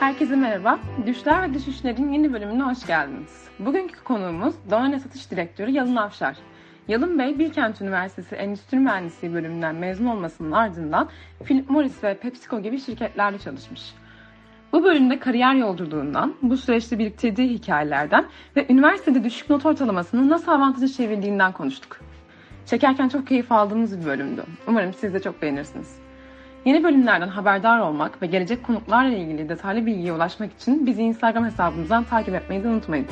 Herkese merhaba. Düşler ve Düşüşler'in yeni bölümüne hoş geldiniz. Bugünkü konuğumuz Donane Satış Direktörü Yalın Afşar. Yalın Bey, Bilkent Üniversitesi Endüstri Mühendisliği bölümünden mezun olmasının ardından Philip Morris ve PepsiCo gibi şirketlerde çalışmış. Bu bölümde kariyer yolculuğundan, bu süreçte biriktirdiği hikayelerden ve üniversitede düşük not ortalamasını nasıl avantaja çevirdiğinden konuştuk. Çekerken çok keyif aldığımız bir bölümdü. Umarım siz de çok beğenirsiniz. Yeni bölümlerden haberdar olmak ve gelecek konuklarla ilgili detaylı bilgiye ulaşmak için bizi Instagram hesabımızdan takip etmeyi de unutmayın.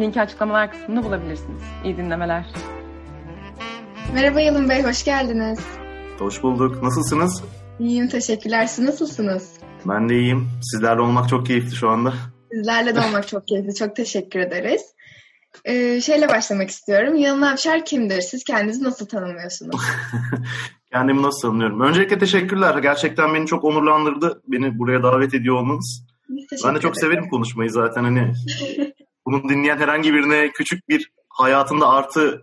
Linki açıklamalar kısmında bulabilirsiniz. İyi dinlemeler. Merhaba Yalın Bey, hoş geldiniz. Hoş bulduk. Nasılsınız? İyiyim, teşekkürler. Siz nasılsınız? Ben de iyiyim. Sizlerle olmak çok keyifli şu anda. Sizlerle de olmak çok keyifli. Çok teşekkür ederiz. Ee, şeyle başlamak istiyorum. Yalın Avşar kimdir? Siz kendinizi nasıl tanımlıyorsunuz? Kendimi nasıl tanımlıyorum? Öncelikle teşekkürler. Gerçekten beni çok onurlandırdı. Beni buraya davet ediyor olmanız. Ben de çok ederim. severim konuşmayı zaten. Hani bunu dinleyen herhangi birine küçük bir hayatında artı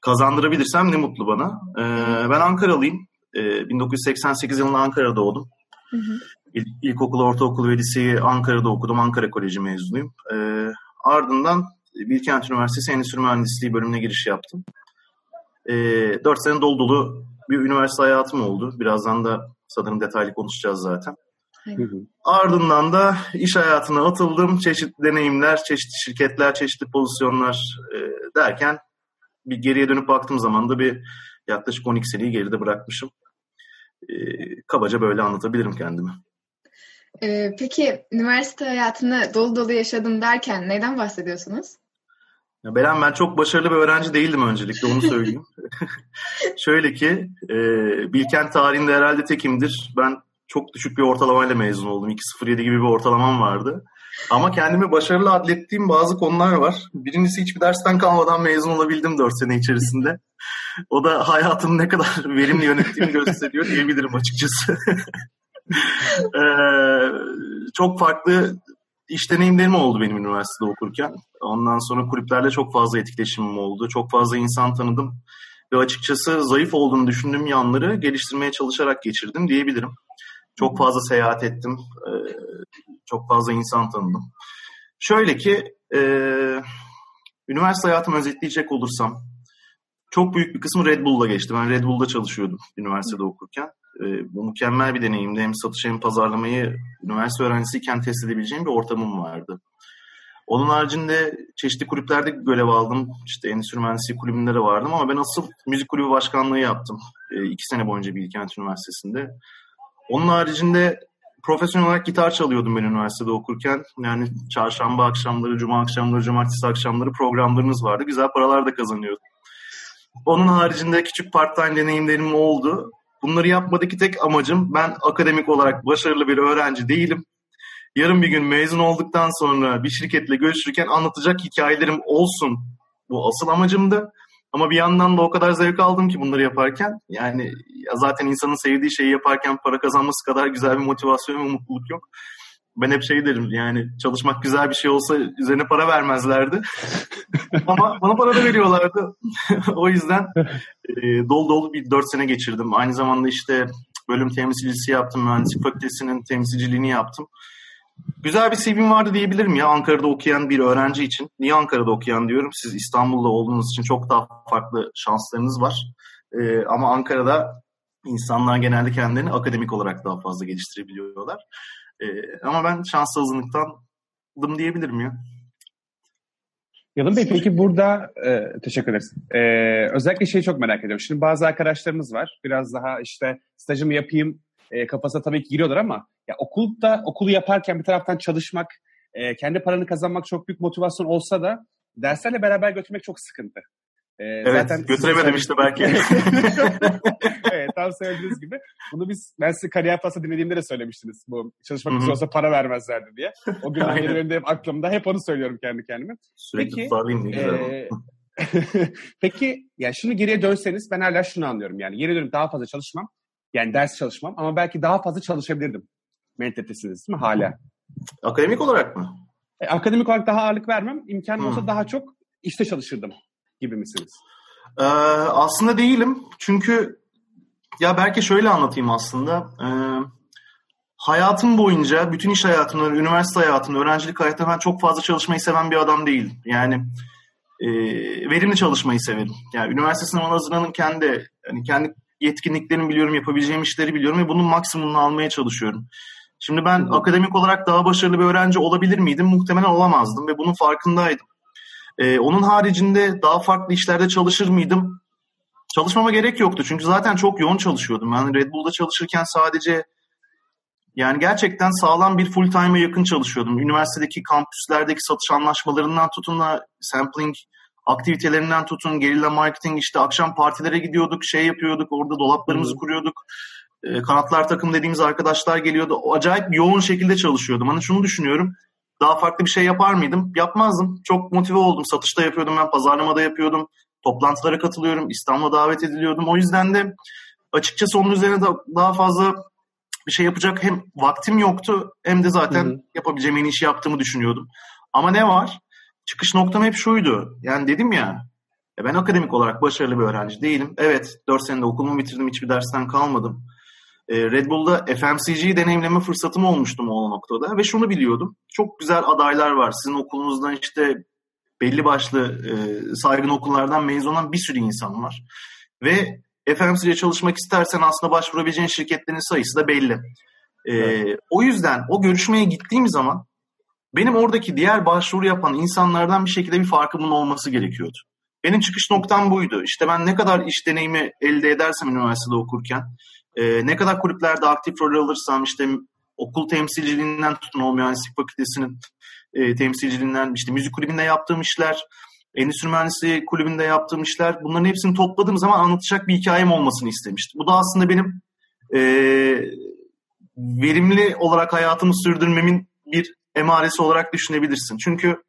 kazandırabilirsem ne mutlu bana. Ee, ben Ankaralıyım. Ee, 1988 yılında Ankara'da doğdum. Hı hı. İl, ilkokul, ortaokul ve liseyi Ankara'da okudum. Ankara Koleji mezunuyum. Ee, ardından Bilkent Üniversitesi Endüstri Mühendisliği bölümüne giriş yaptım. Ee, 4 sene dolu dolu bir üniversite hayatım oldu. Birazdan da sanırım detaylı konuşacağız zaten. Ardından da iş hayatına atıldım. Çeşitli deneyimler, çeşitli şirketler, çeşitli pozisyonlar e, derken bir geriye dönüp baktığım zaman da bir yaklaşık 12 seneyi geride bırakmışım. E, kabaca böyle anlatabilirim kendimi. Ee, peki üniversite hayatını dolu dolu yaşadım derken neyden bahsediyorsunuz? Ya Beren ben çok başarılı bir öğrenci değildim öncelikle onu söyleyeyim. Şöyle ki e, Bilkent tarihinde herhalde tekimdir. Ben çok düşük bir ortalamayla mezun oldum. 2.07 gibi bir ortalamam vardı. Ama kendimi başarılı adlettiğim bazı konular var. Birincisi hiçbir dersten kalmadan mezun olabildim 4 sene içerisinde. O da hayatımı ne kadar verimli yönettiğimi gösteriyor diyebilirim açıkçası. Ee, çok farklı iş deneyimlerim oldu benim üniversitede okurken. Ondan sonra kulüplerle çok fazla etkileşimim oldu. Çok fazla insan tanıdım. Ve açıkçası zayıf olduğunu düşündüğüm yanları geliştirmeye çalışarak geçirdim diyebilirim. Çok fazla seyahat ettim. Ee, çok fazla insan tanıdım. Şöyle ki e, üniversite hayatımı özetleyecek olursam çok büyük bir kısmı Red Bull'la geçti. Ben Red Bull'da çalışıyordum üniversitede okurken. E, bu mükemmel bir deneyimdi. Hem satış hem pazarlamayı üniversite öğrencisiyken test edebileceğim bir ortamım vardı. Onun haricinde çeşitli kulüplerde görev aldım. İşte Endüstri Mühendisliği kulübünde de vardım ama ben asıl müzik kulübü başkanlığı yaptım. E, iki sene boyunca Bilkent Üniversitesi'nde. Onun haricinde profesyonel olarak gitar çalıyordum ben üniversitede okurken. Yani çarşamba akşamları, cuma akşamları, cumartesi akşamları programlarımız vardı. Güzel paralar da kazanıyordum. Onun haricinde küçük part-time deneyimlerim oldu. Bunları yapmadaki tek amacım ben akademik olarak başarılı bir öğrenci değilim. Yarın bir gün mezun olduktan sonra bir şirketle görüşürken anlatacak hikayelerim olsun. Bu asıl amacımdı. Ama bir yandan da o kadar zevk aldım ki bunları yaparken. Yani ya zaten insanın sevdiği şeyi yaparken para kazanması kadar güzel bir motivasyon ve mutluluk yok. Ben hep şey derim yani çalışmak güzel bir şey olsa üzerine para vermezlerdi. Ama bana para da veriyorlardı. o yüzden e, dolu dolu bir dört sene geçirdim. Aynı zamanda işte bölüm temsilcisi yaptım. Mühendislik fakültesinin temsilciliğini yaptım. Güzel bir CV'm vardı diyebilirim ya Ankara'da okuyan bir öğrenci için. Niye Ankara'da okuyan diyorum? Siz İstanbul'da olduğunuz için çok daha farklı şanslarınız var. Ee, ama Ankara'da insanlar genelde kendilerini akademik olarak daha fazla geliştirebiliyorlar. Ee, ama ben şanslı azınlıktandım diyebilirim ya. Yalın Bey peki burada e, teşekkür ederiz. E, özellikle şeyi çok merak ediyorum. Şimdi bazı arkadaşlarımız var. Biraz daha işte stajımı yapayım e, kafasına tabii ki giriyorlar ama ya okulda okulu yaparken bir taraftan çalışmak, e, kendi paranı kazanmak çok büyük motivasyon olsa da derslerle beraber götürmek çok sıkıntı. E, evet, zaten götüremedim işte belki. evet, tam söylediğiniz gibi. Bunu biz, ben size kariyer pası dinlediğimde de söylemiştiniz. Bu çalışmak için olsa para vermezlerdi diye. O gün benim önümde hep aklımda. Hep onu söylüyorum kendi kendime. Sürekli Peki, güzel. E, Peki, yani şunu geriye dönseniz ben hala şunu anlıyorum. Yani geri dönüp daha fazla çalışmam. Yani ders çalışmam ama belki daha fazla çalışabilirdim. Mentalitesiniz değil mi hala? Akademik olarak mı? E, akademik olarak daha ağırlık vermem. İmkanım olsa daha çok işte çalışırdım gibi misiniz? Ee, aslında değilim. Çünkü ya belki şöyle anlatayım aslında. Ee, hayatım boyunca, bütün iş hayatımda, üniversite hayatımda, öğrencilik hayatımda ben çok fazla çalışmayı seven bir adam değilim. Yani e, verimli çalışmayı severim. Yani üniversite sınavına hazırlanırken de yani kendi yetkinliklerimi biliyorum, yapabileceğim işleri biliyorum ve bunun maksimumunu almaya çalışıyorum. Şimdi ben akademik olarak daha başarılı bir öğrenci olabilir miydim? Muhtemelen olamazdım ve bunun farkındaydım. Ee, onun haricinde daha farklı işlerde çalışır mıydım? Çalışmama gerek yoktu çünkü zaten çok yoğun çalışıyordum. Yani Red Bull'da çalışırken sadece yani gerçekten sağlam bir full time'a yakın çalışıyordum. Üniversitedeki kampüslerdeki satış anlaşmalarından tutun da sampling aktivitelerinden tutun, gerilla marketing işte akşam partilere gidiyorduk, şey yapıyorduk, orada dolaplarımızı kuruyorduk. E, kanatlar takım dediğimiz arkadaşlar geliyordu. Acayip yoğun şekilde çalışıyordum. Hani şunu düşünüyorum. Daha farklı bir şey yapar mıydım? Yapmazdım. Çok motive oldum. Satışta yapıyordum ben, pazarlamada yapıyordum. Toplantılara katılıyorum. İstanbul'a davet ediliyordum. O yüzden de açıkçası onun üzerine da daha fazla bir şey yapacak hem vaktim yoktu hem de zaten Hı-hı. yapabileceğim en işi yaptığımı düşünüyordum. Ama ne var? Çıkış noktam hep şuydu. Yani dedim ya ben akademik olarak başarılı bir öğrenci değilim. Evet 4 senede okulumu bitirdim hiçbir dersten kalmadım. Ee, Red Bull'da FMCG'yi deneyimleme fırsatım olmuştu o noktada ve şunu biliyordum. Çok güzel adaylar var. Sizin okulunuzdan işte belli başlı e, saygın okullardan mezun olan bir sürü insan var. Ve FMCG'ye çalışmak istersen aslında başvurabileceğin şirketlerin sayısı da belli. Ee, evet. O yüzden o görüşmeye gittiğim zaman benim oradaki diğer başvuru yapan insanlardan bir şekilde bir farkımın olması gerekiyordu. Benim çıkış noktam buydu. İşte ben ne kadar iş deneyimi elde edersem üniversitede okurken, e, ne kadar kulüplerde aktif rol alırsam, işte okul temsilciliğinden tutun o mühendislik fakültesinin e, temsilciliğinden, işte müzik kulübünde yaptığım işler, endüstri mühendisliği kulübünde yaptığım işler, bunların hepsini topladığım zaman anlatacak bir hikayem olmasını istemiştim. Bu da aslında benim e, verimli olarak hayatımı sürdürmemin bir emaresi olarak düşünebilirsin. Çünkü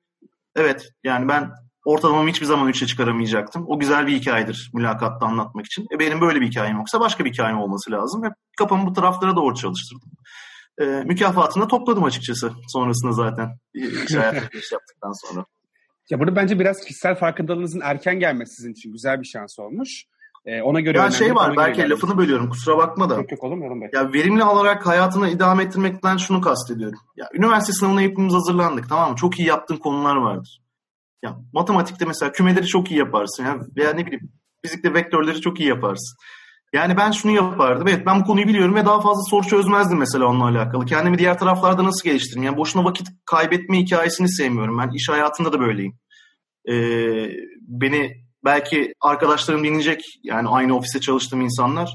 evet yani ben ortalamamı hiçbir zaman üçe çıkaramayacaktım. O güzel bir hikayedir mülakatta anlatmak için. E benim böyle bir hikayem yoksa başka bir hikayem olması lazım. Ve kafamı bu taraflara doğru çalıştırdım. E, mükafatını da topladım açıkçası sonrasında zaten. İş hayatına giriş yaptıktan sonra. Ya burada bence biraz kişisel farkındalığınızın erken gelmesi sizin için güzel bir şans olmuş. Ee, ona göre ya şey var belki lafını bölüyorum kusura bakma da. Yok yok olur mu Ya verimli olarak hayatını idame ettirmekten şunu kastediyorum. Ya üniversite sınavına hepimiz hazırlandık tamam mı? Çok iyi yaptığın konular vardır. Ya matematikte mesela kümeleri çok iyi yaparsın ya veya ne bileyim fizikte vektörleri çok iyi yaparsın. Yani ben şunu yapardım. Evet ben bu konuyu biliyorum ve daha fazla soru çözmezdim mesela onunla alakalı. Kendimi diğer taraflarda nasıl geliştiririm? Yani boşuna vakit kaybetme hikayesini sevmiyorum. Ben iş hayatında da böyleyim. Ee, beni belki arkadaşlarım dinleyecek yani aynı ofiste çalıştığım insanlar.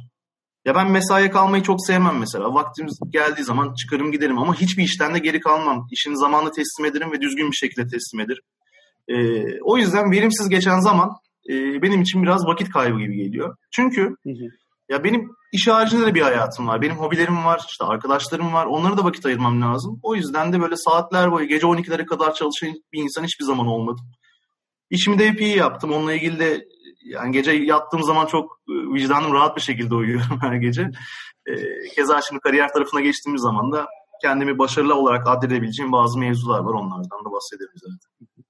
Ya ben mesaiye kalmayı çok sevmem mesela. Vaktimiz geldiği zaman çıkarım giderim ama hiçbir işten de geri kalmam. İşini zamanla teslim ederim ve düzgün bir şekilde teslim ederim. Ee, o yüzden verimsiz geçen zaman e, benim için biraz vakit kaybı gibi geliyor. Çünkü hı hı. ya benim iş haricinde de bir hayatım var. Benim hobilerim var, işte arkadaşlarım var. Onlara da vakit ayırmam lazım. O yüzden de böyle saatler boyu gece 12'lere kadar çalışan bir insan hiçbir zaman olmadım. İşimi de hep iyi yaptım. Onunla ilgili de yani gece yattığım zaman çok e, vicdanım rahat bir şekilde uyuyorum her gece. E, keza şimdi kariyer tarafına geçtiğimiz zaman da kendimi başarılı olarak addedebileceğim bazı mevzular var. Onlardan da bahsedelim zaten.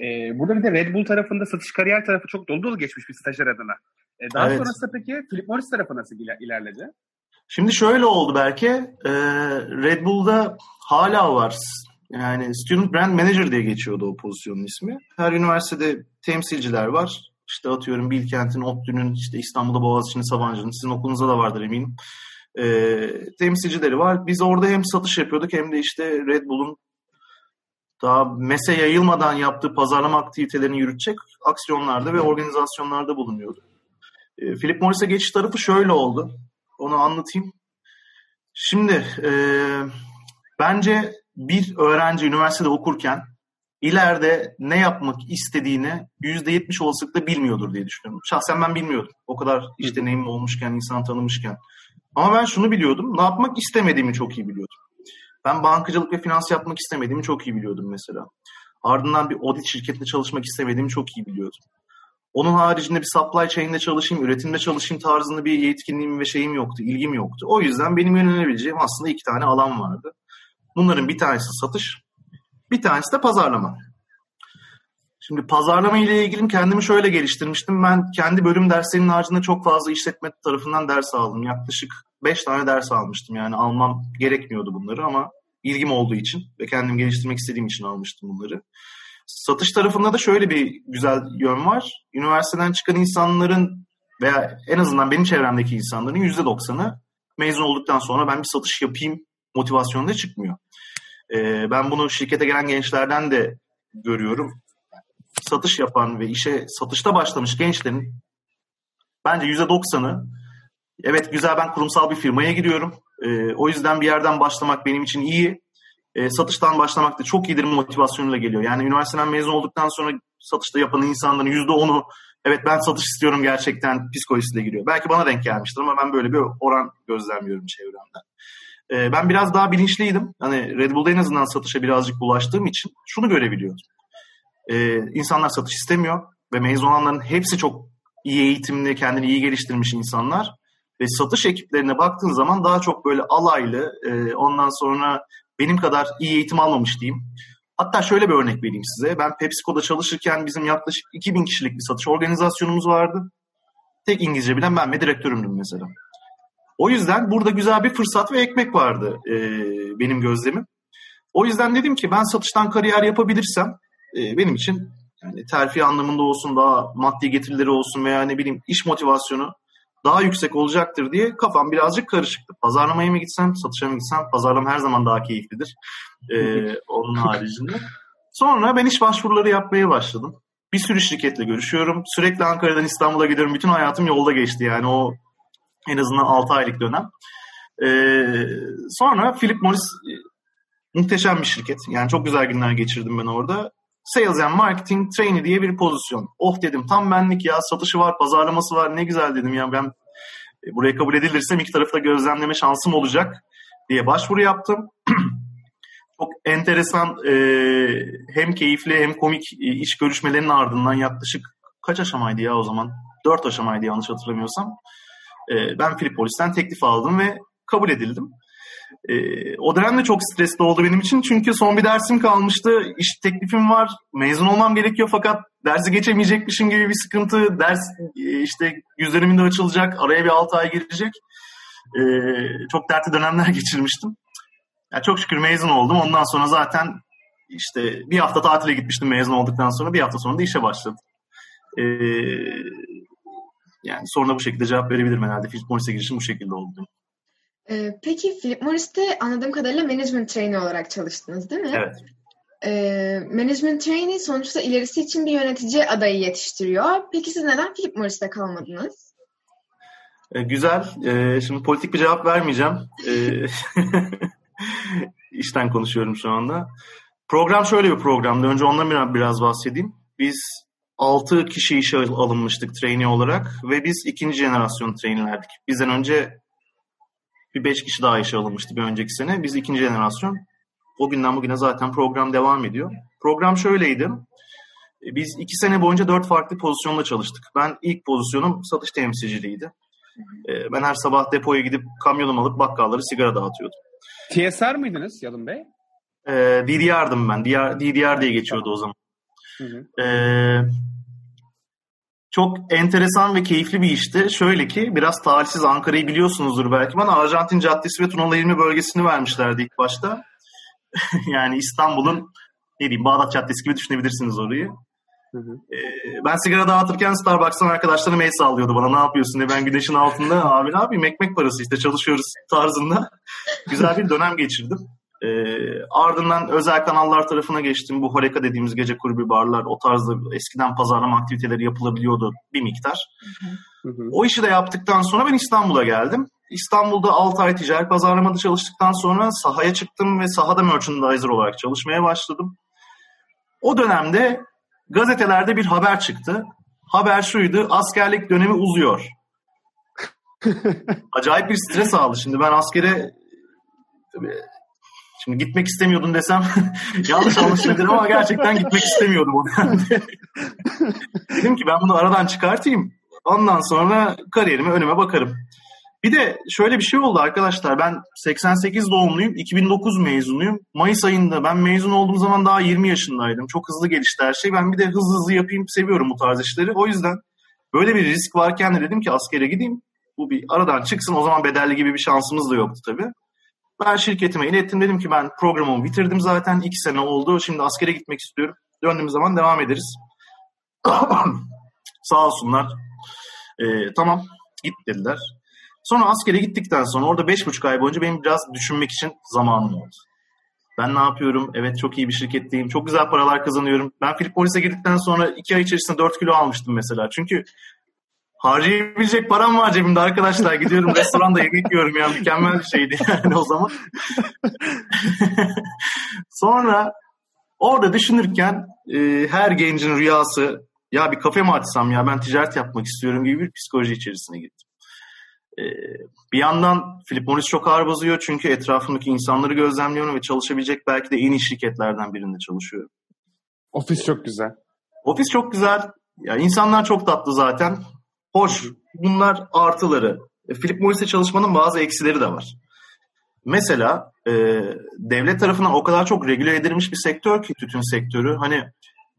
Ee, burada bir de Red Bull tarafında satış kariyer tarafı çok dolu dolu geçmiş bir stajyer adına. Ee, daha evet. sonrasında peki Philip Morris tarafı nasıl ilerledi? Şimdi şöyle oldu belki. E, Red Bull'da hala var yani Student Brand Manager diye geçiyordu o pozisyonun ismi. Her üniversitede temsilciler var. İşte atıyorum Bilkent'in, ODTÜ'nün, işte İstanbul'da Boğaziçi'nin, Sabancı'nın, sizin okulunuzda da vardır eminim. E, temsilcileri var. Biz orada hem satış yapıyorduk hem de işte Red Bull'un daha mese yayılmadan yaptığı pazarlama aktivitelerini yürütecek aksiyonlarda ve organizasyonlarda bulunuyordu. E, Philip Morris'e geçiş tarafı şöyle oldu. Onu anlatayım. Şimdi e, bence bir öğrenci üniversitede okurken ileride ne yapmak istediğini %70 olasılıkla bilmiyordur diye düşünüyorum. Şahsen ben bilmiyordum. O kadar iş deneyimim olmuşken, insan tanımışken. Ama ben şunu biliyordum. Ne yapmak istemediğimi çok iyi biliyordum. Ben bankacılık ve finans yapmak istemediğimi çok iyi biliyordum mesela. Ardından bir audit şirketinde çalışmak istemediğimi çok iyi biliyordum. Onun haricinde bir supply chain'de çalışayım, üretimde çalışayım tarzında bir yetkinliğim ve şeyim yoktu, ilgim yoktu. O yüzden benim yönelebileceğim aslında iki tane alan vardı. Bunların bir tanesi satış, bir tanesi de pazarlama. Şimdi pazarlama ile ilgili kendimi şöyle geliştirmiştim. Ben kendi bölüm derslerinin haricinde çok fazla işletme tarafından ders aldım. Yaklaşık 5 tane ders almıştım. Yani almam gerekmiyordu bunları ama ilgim olduğu için ve kendim geliştirmek istediğim için almıştım bunları. Satış tarafında da şöyle bir güzel yön var. Üniversiteden çıkan insanların veya en azından benim çevremdeki insanların %90'ı mezun olduktan sonra ben bir satış yapayım motivasyonunda çıkmıyor. Ee, ben bunu şirkete gelen gençlerden de görüyorum. Satış yapan ve işe satışta başlamış gençlerin bence %90'ı evet güzel ben kurumsal bir firmaya giriyorum. Ee, o yüzden bir yerden başlamak benim için iyi. Ee, satıştan başlamak da çok iyidir motivasyonuyla geliyor. Yani üniversiteden mezun olduktan sonra satışta yapan insanların %10'u evet ben satış istiyorum gerçekten psikolojisiyle giriyor. Belki bana denk gelmiştir ama ben böyle bir oran gözlemliyorum çevremden. Ee, ben biraz daha bilinçliydim. Hani Red Bull'da en azından satışa birazcık bulaştığım için şunu görebiliyordum. Ee, insanlar satış istemiyor ve mezun olanların hepsi çok iyi eğitimli, kendini iyi geliştirmiş insanlar. Ve satış ekiplerine baktığın zaman daha çok böyle alaylı, e, ondan sonra benim kadar iyi eğitim almamış diyeyim. Hatta şöyle bir örnek vereyim size. Ben PepsiCo'da çalışırken bizim yaklaşık 2000 kişilik bir satış organizasyonumuz vardı. Tek İngilizce bilen ben ve direktörümdüm mesela. O yüzden burada güzel bir fırsat ve ekmek vardı e, benim gözlemim. O yüzden dedim ki ben satıştan kariyer yapabilirsem e, benim için yani terfi anlamında olsun daha maddi getirileri olsun veya ne bileyim iş motivasyonu daha yüksek olacaktır diye kafam birazcık karışıktı. Pazarlamaya mı gitsem, satışa mı gitsem? Pazarlama her zaman daha keyiflidir. Ee, onun haricinde. Sonra ben iş başvuruları yapmaya başladım. Bir sürü şirketle görüşüyorum. Sürekli Ankara'dan İstanbul'a gidiyorum. Bütün hayatım yolda geçti yani o en azından 6 aylık dönem. Ee, sonra Philip Morris e, muhteşem bir şirket. Yani çok güzel günler geçirdim ben orada. Sales and Marketing Trainee diye bir pozisyon. Oh dedim tam benlik ya satışı var, pazarlaması var ne güzel dedim ya ben e, buraya kabul edilirsem iki tarafta gözlemleme şansım olacak diye başvuru yaptım. Çok enteresan e, hem keyifli hem komik e, iş görüşmelerinin ardından yaklaşık kaç aşamaydı ya o zaman? Dört aşamaydı yanlış hatırlamıyorsam. E, ben Filipolis'ten teklif aldım ve kabul edildim. E, o dönem de çok stresli oldu benim için çünkü son bir dersim kalmıştı. İş teklifim var, mezun olmam gerekiyor fakat dersi geçemeyecekmişim gibi bir sıkıntı. Ders e, işte yüz döneminde açılacak, araya bir 6 ay girecek. E, çok dertli dönemler geçirmiştim. Yani çok şükür mezun oldum. Ondan sonra zaten işte bir hafta tatile gitmiştim mezun olduktan sonra. Bir hafta sonra da işe başladım. Ee, yani sonra bu şekilde cevap verebilirim herhalde. Morris'e girişim bu şekilde oldu. Ee, peki Philip Morris'te anladığım kadarıyla management trainee olarak çalıştınız değil mi? Evet. Ee, management trainee sonuçta ilerisi için bir yönetici adayı yetiştiriyor. Peki siz neden Philip Morris'te kalmadınız? Ee, güzel. Ee, şimdi politik bir cevap vermeyeceğim. Ee, işten konuşuyorum şu anda. Program şöyle bir programdı. Önce ondan biraz bahsedeyim. Biz 6 kişi işe alınmıştık trainee olarak ve biz ikinci jenerasyon trainee'lerdik. Bizden önce bir 5 kişi daha işe alınmıştı bir önceki sene. Biz ikinci jenerasyon. O günden bugüne zaten program devam ediyor. Program şöyleydi. Biz iki sene boyunca dört farklı pozisyonda çalıştık. Ben ilk pozisyonum satış temsilciliğiydi. Ben her sabah depoya gidip kamyonumu alıp bakkalları sigara dağıtıyordum. TSR mıydınız Yalın Bey? Ee, DDR'dım ben. DDR, DDR diye geçiyordu o zaman. Hı hı. Ee, çok enteresan ve keyifli bir işti. Şöyle ki biraz talihsiz Ankara'yı biliyorsunuzdur belki. Bana Arjantin Caddesi ve Tunalı İlmi bölgesini vermişlerdi ilk başta. yani İstanbul'un ne diyeyim Bağdat Caddesi gibi düşünebilirsiniz orayı. Hı hı. Ee, ben sigara dağıtırken Starbucks'tan arkadaşlarım el sallıyordu bana ne yapıyorsun diye. Ben güneşin altında abi ne yapayım ekmek parası işte çalışıyoruz tarzında. Güzel bir dönem geçirdim. Ee, ardından özel kanallar tarafına geçtim. Bu Horeka dediğimiz gece kulübü barlar o tarzda eskiden pazarlama aktiviteleri yapılabiliyordu bir miktar. Hı hı. O işi de yaptıktan sonra ben İstanbul'a geldim. İstanbul'da 6 ay ticaret pazarlamada çalıştıktan sonra sahaya çıktım ve sahada merchandiser olarak çalışmaya başladım. O dönemde gazetelerde bir haber çıktı. Haber şuydu, askerlik dönemi uzuyor. Acayip bir stres aldı. Şimdi ben askere şimdi gitmek istemiyordum desem yanlış anlaşılabilir ama gerçekten gitmek istemiyordum o dönemde. Dedim ki ben bunu aradan çıkartayım. Ondan sonra kariyerime önüme bakarım. Bir de şöyle bir şey oldu arkadaşlar. Ben 88 doğumluyum. 2009 mezunuyum. Mayıs ayında ben mezun olduğum zaman daha 20 yaşındaydım. Çok hızlı gelişti her şey. Ben bir de hızlı hızlı yapayım seviyorum bu tarz işleri. O yüzden böyle bir risk varken de dedim ki askere gideyim. Bu bir aradan çıksın. O zaman bedelli gibi bir şansımız da yoktu tabii. Ben şirketime ilettim. Dedim ki ben programımı bitirdim zaten. iki sene oldu. Şimdi askere gitmek istiyorum. Döndüğüm zaman devam ederiz. Sağ olsunlar. Ee, tamam git dediler. Sonra askere gittikten sonra orada beş buçuk ay boyunca benim biraz düşünmek için zamanım oldu. Ben ne yapıyorum? Evet çok iyi bir şirketteyim. Çok güzel paralar kazanıyorum. Ben Philip Morris'e girdikten sonra iki ay içerisinde dört kilo almıştım mesela. Çünkü harcayabilecek param var cebimde arkadaşlar. Gidiyorum restoranda yemek yiyorum ya mükemmel bir şeydi yani o zaman. Sonra orada düşünürken e, her gencin rüyası ya bir kafe mi açsam ya ben ticaret yapmak istiyorum gibi bir psikoloji içerisine gittim. E, bir yandan Philip Morris çok ağır basıyor çünkü etrafındaki insanları gözlemliyorum ve çalışabilecek belki de en iyi şirketlerden birinde çalışıyorum. Ofis çok güzel. Ofis çok güzel. Ya insanlar çok tatlı zaten. Hoş. Bunlar artıları. E, Philip Morris'e çalışmanın bazı eksileri de var. Mesela e, devlet tarafından o kadar çok regüle edilmiş bir sektör ki tütün sektörü. Hani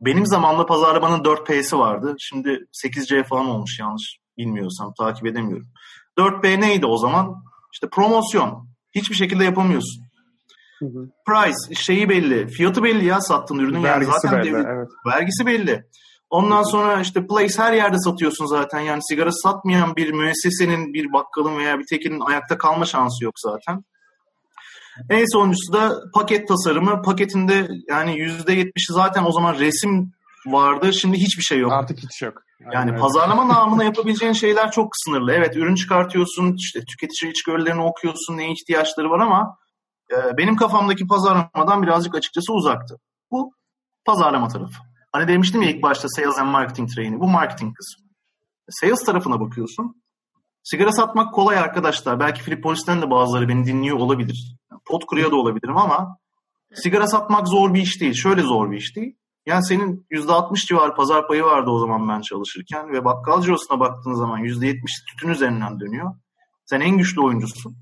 benim zamanla pazarlamanın 4P'si vardı. Şimdi 8C falan olmuş yanlış bilmiyorsam takip edemiyorum. 4P neydi o zaman? İşte promosyon. Hiçbir şekilde yapamıyorsun. Hı hı. Price şeyi belli. Fiyatı belli ya sattığın ürünün. Vergisi yani zaten belli. devlet, evet. Vergisi belli. Ondan sonra işte place her yerde satıyorsun zaten. Yani sigara satmayan bir müessesenin, bir bakkalın veya bir tekinin ayakta kalma şansı yok zaten. En sonuncusu da paket tasarımı. Paketinde yani %70'i zaten o zaman resim vardı. Şimdi hiçbir şey yok. Artık hiç yok. Yani evet. pazarlama namına yapabileceğin şeyler çok sınırlı. Evet ürün çıkartıyorsun, işte tüketici içgörülerini okuyorsun, ne ihtiyaçları var ama e, benim kafamdaki pazarlamadan birazcık açıkçası uzaktı. Bu pazarlama tarafı. Hani demiştim ya ilk başta sales and marketing train'i. Bu marketing kısmı. Sales tarafına bakıyorsun. Sigara satmak kolay arkadaşlar. Belki Philip Morris'ten de bazıları beni dinliyor olabilir. Pot kuruyor da olabilirim ama sigara satmak zor bir iş değil. Şöyle zor bir iş değil. Yani senin %60 civarı pazar payı vardı o zaman ben çalışırken ve bakkal cirosuna baktığın zaman %70 tütün üzerinden dönüyor. Sen en güçlü oyuncusun.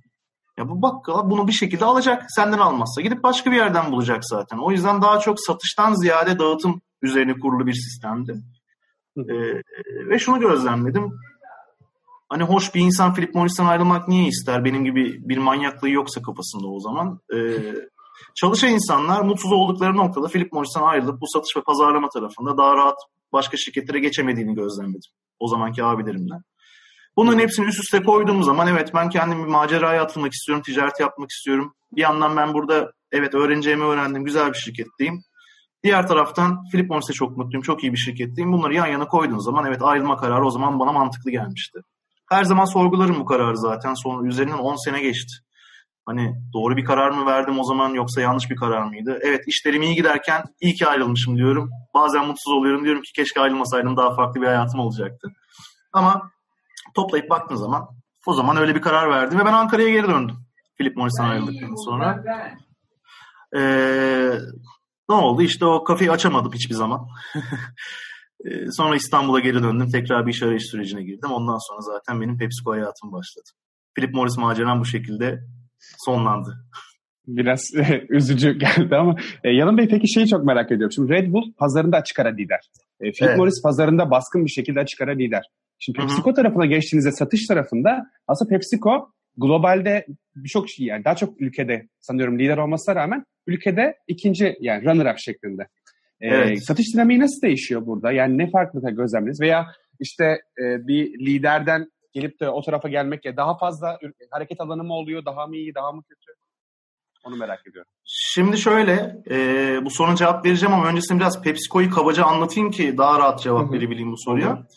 Ya bu bakkal bunu bir şekilde alacak. Senden almazsa gidip başka bir yerden bulacak zaten. O yüzden daha çok satıştan ziyade dağıtım üzerine kurulu bir sistemdi. Ee, ve şunu gözlemledim. Hani hoş bir insan Philip Morris'ten ayrılmak niye ister? Benim gibi bir manyaklığı yoksa kafasında o zaman. Ee, çalışan insanlar mutsuz oldukları noktada Philip Morris'ten ayrılıp bu satış ve pazarlama tarafında daha rahat başka şirketlere geçemediğini gözlemledim. O zamanki abilerimden. Bunların hepsini üst üste koyduğum zaman evet ben kendimi bir maceraya atılmak istiyorum, ticaret yapmak istiyorum. Bir yandan ben burada evet öğreneceğimi öğrendim, güzel bir şirketteyim. Diğer taraftan Philip Morris'e çok mutluyum, çok iyi bir şirketteyim. Bunları yan yana koyduğun zaman evet ayrılma kararı o zaman bana mantıklı gelmişti. Her zaman sorgularım bu kararı zaten. Sonra üzerinden 10 sene geçti. Hani doğru bir karar mı verdim o zaman yoksa yanlış bir karar mıydı? Evet işlerim iyi giderken iyi ki ayrılmışım diyorum. Bazen mutsuz oluyorum diyorum ki keşke ayrılmasaydım daha farklı bir hayatım olacaktı. Ama toplayıp baktığın zaman o zaman öyle bir karar verdim ve ben Ankara'ya geri döndüm. Philip Morris'ten ayrıldıktan sonra. Ee, ne oldu? İşte o kafeyi açamadım hiçbir zaman. ee, sonra İstanbul'a geri döndüm. Tekrar bir iş arayış sürecine girdim. Ondan sonra zaten benim PepsiCo hayatım başladı. Philip Morris maceram bu şekilde sonlandı. Biraz üzücü geldi ama e, Yalın Bey peki şeyi çok merak ediyorum. Şimdi Red Bull pazarında açık ara lider. E, Philip evet. Morris pazarında baskın bir şekilde açık ara lider. Şimdi PepsiCo Hı-hı. tarafına geçtiğinizde satış tarafında aslında PepsiCo globalde birçok şey yani daha çok ülkede sanıyorum lider olmasına rağmen ülkede ikinci yani runner-up şeklinde. Ee, evet. Satış dinamiği nasıl değişiyor burada? Yani ne farklılıkla gözlemlediniz? Veya işte e, bir liderden gelip de o tarafa gelmekle daha fazla hareket alanı mı oluyor? Daha mı iyi, daha mı kötü? Onu merak ediyorum. Şimdi şöyle, e, bu soruna cevap vereceğim ama öncesinde biraz PepsiCo'yu kabaca anlatayım ki daha rahat cevap verebileyim bu soruya. Hı-hı.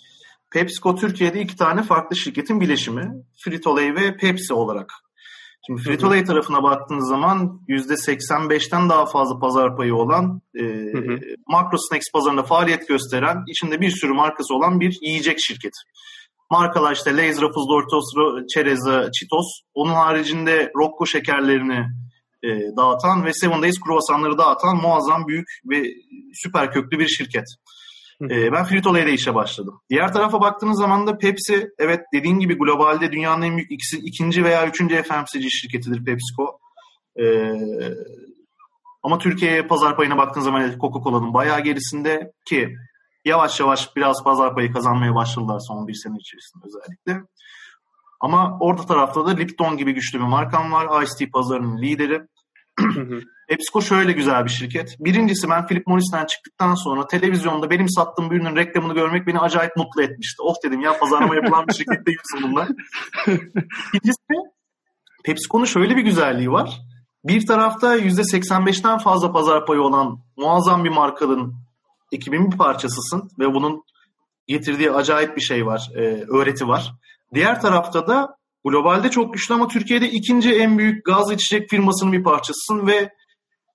PepsiCo Türkiye'de iki tane farklı şirketin bileşimi. Frito-Lay ve Pepsi olarak. Şimdi Frito-Lay tarafına baktığınız zaman %85'ten daha fazla pazar payı olan e, Macro Snacks pazarında faaliyet gösteren, içinde bir sürü markası olan bir yiyecek şirketi. Markalar işte Lay's, Ruffles, Doritos, Çereza, Cheetos. Onun haricinde Rocco şekerlerini e, dağıtan ve Seven Days kruvasanları dağıtan muazzam büyük ve süper köklü bir şirket. E, ben Frito-Lay'de işe başladım. Diğer tarafa baktığınız zaman da Pepsi, evet dediğin gibi globalde dünyanın en büyük ikisi, ikinci veya üçüncü FMCG şirketidir PepsiCo. E, ama Türkiye'ye pazar payına baktığınız zaman Coca-Cola'nın bayağı gerisinde ki yavaş yavaş biraz pazar payı kazanmaya başladılar son bir sene içerisinde özellikle. Ama orada tarafta da Lipton gibi güçlü bir markam var. Ice Tea pazarının lideri. PepsiCo şöyle güzel bir şirket. Birincisi ben Philip Morris'ten çıktıktan sonra televizyonda benim sattığım bir ürünün reklamını görmek beni acayip mutlu etmişti. Oh dedim ya pazarlama yapılan bir şirkette değilsin bunlar. İkincisi PepsiCo'nun şöyle bir güzelliği var. Bir tarafta %85'ten fazla pazar payı olan muazzam bir markanın ekibin bir parçasısın ve bunun getirdiği acayip bir şey var, e, öğreti var. Diğer tarafta da globalde çok güçlü ama Türkiye'de ikinci en büyük gaz içecek firmasının bir parçasısın ve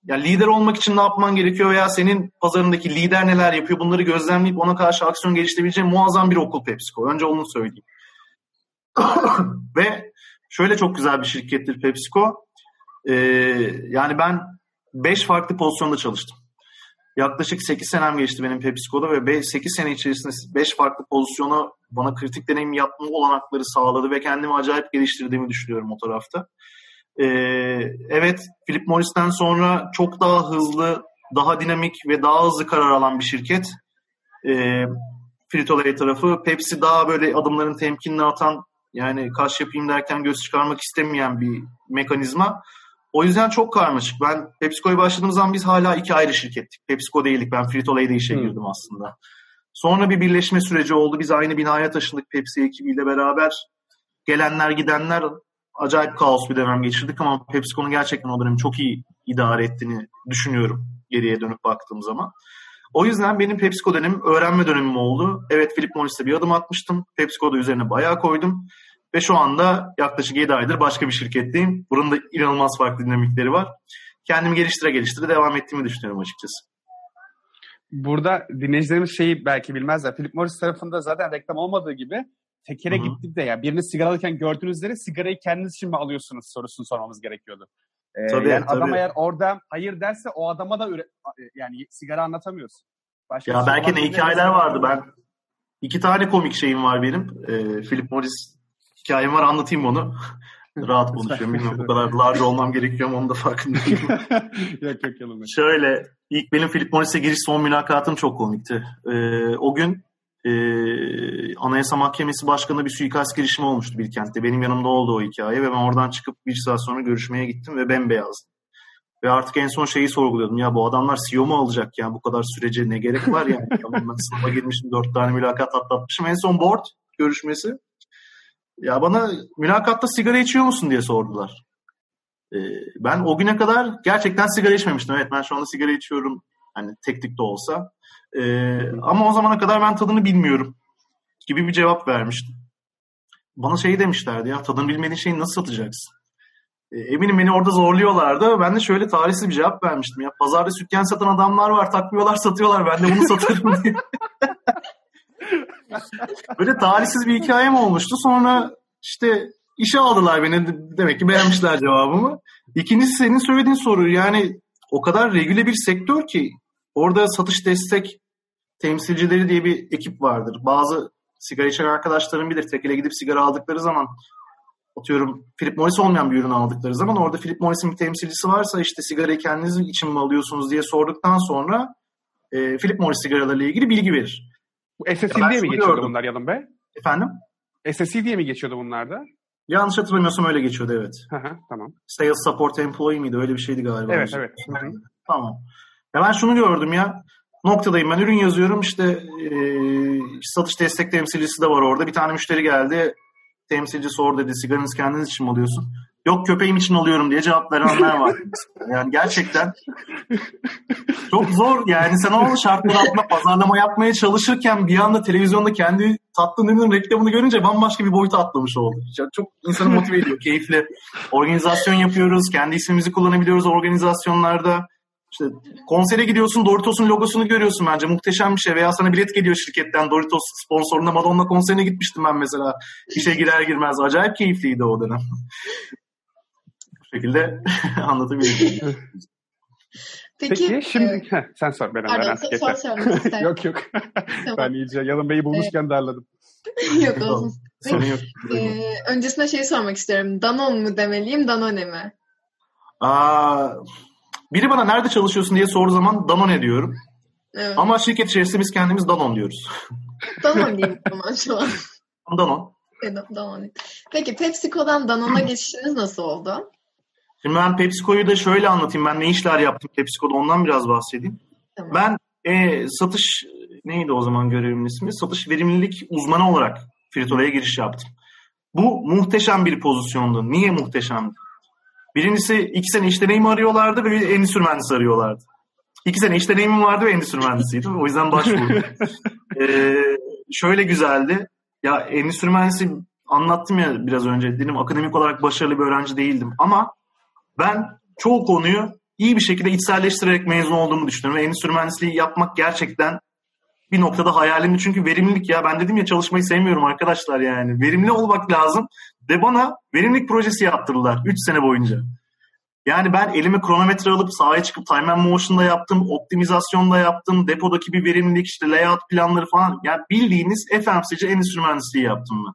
yani lider olmak için ne yapman gerekiyor veya senin pazarındaki lider neler yapıyor bunları gözlemleyip ona karşı aksiyon geliştirebileceğin muazzam bir okul PepsiCo. Önce onu söyleyeyim. ve şöyle çok güzel bir şirkettir PepsiCo. Ee, yani ben 5 farklı pozisyonda çalıştım. Yaklaşık 8 senem geçti benim PepsiCo'da ve 8 sene içerisinde 5 farklı pozisyona bana kritik deneyim yapma olanakları sağladı ve kendimi acayip geliştirdiğimi düşünüyorum o tarafta. Ee, evet, Philip Morris'ten sonra çok daha hızlı, daha dinamik ve daha hızlı karar alan bir şirket. Ee, Frito-Lay tarafı. Pepsi daha böyle adımların temkinli atan, yani kaş yapayım derken göz çıkarmak istemeyen bir mekanizma. O yüzden çok karmaşık. Ben PepsiCo'ya başladığım zaman biz hala iki ayrı şirkettik. PepsiCo değildik. Ben Frito-Lay'de işe hmm. girdim aslında. Sonra bir birleşme süreci oldu. Biz aynı binaya taşındık Pepsi ekibiyle beraber. Gelenler gidenler acayip kaos bir dönem geçirdik ama PepsiCo'nun gerçekten o dönemi çok iyi idare ettiğini düşünüyorum geriye dönüp baktığım zaman. O yüzden benim PepsiCo dönemim öğrenme dönemim oldu. Evet Philip Morris'te bir adım atmıştım. PepsiCo'da üzerine bayağı koydum. Ve şu anda yaklaşık 7 aydır başka bir şirketteyim. Bunun da inanılmaz farklı dinamikleri var. Kendimi geliştire geliştire devam ettiğimi düşünüyorum açıkçası. Burada dinleyicilerimiz şeyi belki bilmezler. Philip Morris tarafında zaten reklam olmadığı gibi tekere Hı-hı. gittik de ya birini sigara alırken gördüğünüzde sigarayı kendiniz için mi alıyorsunuz sorusunu sormamız gerekiyordu. Ee, tabii, yani tabii. adam eğer orada hayır derse o adama da üre, yani sigara anlatamıyorsun. Başka ya belki ne hikayeler vardı ben. İki tane komik şeyim var benim. Ee, Philip Morris hikayem var anlatayım onu. Rahat konuşuyorum. Bilmiyorum bu kadar large olmam gerekiyor ama onu da farkındayım. yok yok yalım. Şöyle ilk benim Philip Morris'e giriş son mülakatım çok komikti. Ee, o gün e, Anayasa Mahkemesi Başkanı'na bir suikast girişimi olmuştu Bilkent'te. Benim yanımda oldu o hikaye ve ben oradan çıkıp bir saat sonra görüşmeye gittim ve bembeyazdım. Ve artık en son şeyi sorguluyordum. Ya bu adamlar CEO mu alacak ya? Bu kadar sürece ne gerek var yani? ben sınava girmişim, dört tane mülakat atlatmışım. En son board görüşmesi. Ya bana mülakatta sigara içiyor musun diye sordular. Ee, ben o güne kadar gerçekten sigara içmemiştim. Evet ben şu anda sigara içiyorum. Hani teknik de olsa. Ee, ama o zamana kadar ben tadını bilmiyorum gibi bir cevap vermiştim. Bana şey demişlerdi ya tadını bilmediğin şeyi nasıl satacaksın? Ee, eminim beni orada zorluyorlardı. Ben de şöyle tarihsiz bir cevap vermiştim. Ya pazarda sütyen satan adamlar var, takmıyorlar, satıyorlar. Ben de bunu satarım diye. Böyle talihsiz bir hikayem olmuştu. Sonra işte işe aldılar beni. Demek ki beğenmişler cevabımı. İkincisi senin söylediğin soru. Yani o kadar regüle bir sektör ki orada satış destek temsilcileri diye bir ekip vardır. Bazı sigara içen arkadaşlarım bilir. Tekele gidip sigara aldıkları zaman atıyorum Philip Morris olmayan bir ürün aldıkları zaman orada Philip Morris'in bir temsilcisi varsa işte sigarayı kendiniz için mi alıyorsunuz diye sorduktan sonra e, Philip Morris sigaralarıyla ilgili bilgi verir. SSC diye mi geçiyordu gördüm. bunlar Yalın Bey? Efendim? SSC diye mi geçiyordu bunlarda? Yanlış hatırlamıyorsam öyle geçiyordu evet. tamam. Sales Support Employee miydi? Öyle bir şeydi galiba. Evet evet. Tamam. Ya ben şunu gördüm ya. Noktadayım ben ürün yazıyorum işte e, satış destek temsilcisi de var orada. Bir tane müşteri geldi. Temsilci sor dedi sigaranızı kendiniz için mi alıyorsun? Yok köpeğim için alıyorum diye cevap verenler var. yani gerçekten çok zor yani sen o şartlar altında pazarlama yapmaya çalışırken bir anda televizyonda kendi tatlı ürünün reklamını görünce bambaşka bir boyuta atlamış oldu. Çok insanı motive ediyor, keyifli. Organizasyon yapıyoruz, kendi ismimizi kullanabiliyoruz organizasyonlarda. İşte konsere gidiyorsun Doritos'un logosunu görüyorsun bence muhteşem bir şey veya sana bilet geliyor şirketten Doritos sponsorunda Madonna konserine gitmiştim ben mesela işe girer girmez acayip keyifliydi o dönem şekilde anlatabilirim. Peki, Peki şimdi e, heh, sen sor ben Pardon, sor, sor, yok yok. tamam. ben iyice Yalın Bey'i bulmuşken darladım. yok olsun. Sorun yok. Ee, öncesinde şey sormak istiyorum. Danon mu demeliyim, Danone mi? Aa, biri bana nerede çalışıyorsun diye sorduğu zaman Danone diyorum. Evet. Ama şirket içerisinde biz kendimiz Danon diyoruz. Danon diyeyim o zaman şu an. Danon. Peki PepsiCo'dan Danone'a geçişiniz nasıl oldu? Şimdi ben PepsiCo'yu da şöyle anlatayım. Ben ne işler yaptım PepsiCo'da ondan biraz bahsedeyim. Tamam. Ben e, satış neydi o zaman görevimin ismi? Satış verimlilik uzmanı olarak Fritola'ya giriş yaptım. Bu muhteşem bir pozisyondu. Niye muhteşemdi? Birincisi iki sene iş deneyimi arıyorlardı ve endüstri mühendisi arıyorlardı. İki sene iş deneyimim vardı ve endüstri mühendisiydim. O yüzden başvurdum. ee, şöyle güzeldi. Ya endüstri mühendisi anlattım ya biraz önce. Dedim akademik olarak başarılı bir öğrenci değildim. Ama ben çoğu konuyu iyi bir şekilde içselleştirerek mezun olduğumu düşünüyorum. Ve endüstri mühendisliği yapmak gerçekten bir noktada hayalimdi. Çünkü verimlilik ya ben dedim ya çalışmayı sevmiyorum arkadaşlar yani. Verimli olmak lazım. Ve bana verimlilik projesi yaptırdılar 3 sene boyunca. Yani ben elime kronometre alıp sahaya çıkıp time and motion'da yaptım, optimizasyonda yaptım, depodaki bir verimlilik işte layout planları falan. Yani bildiğiniz FMC'ci endüstri mühendisliği yaptım ben.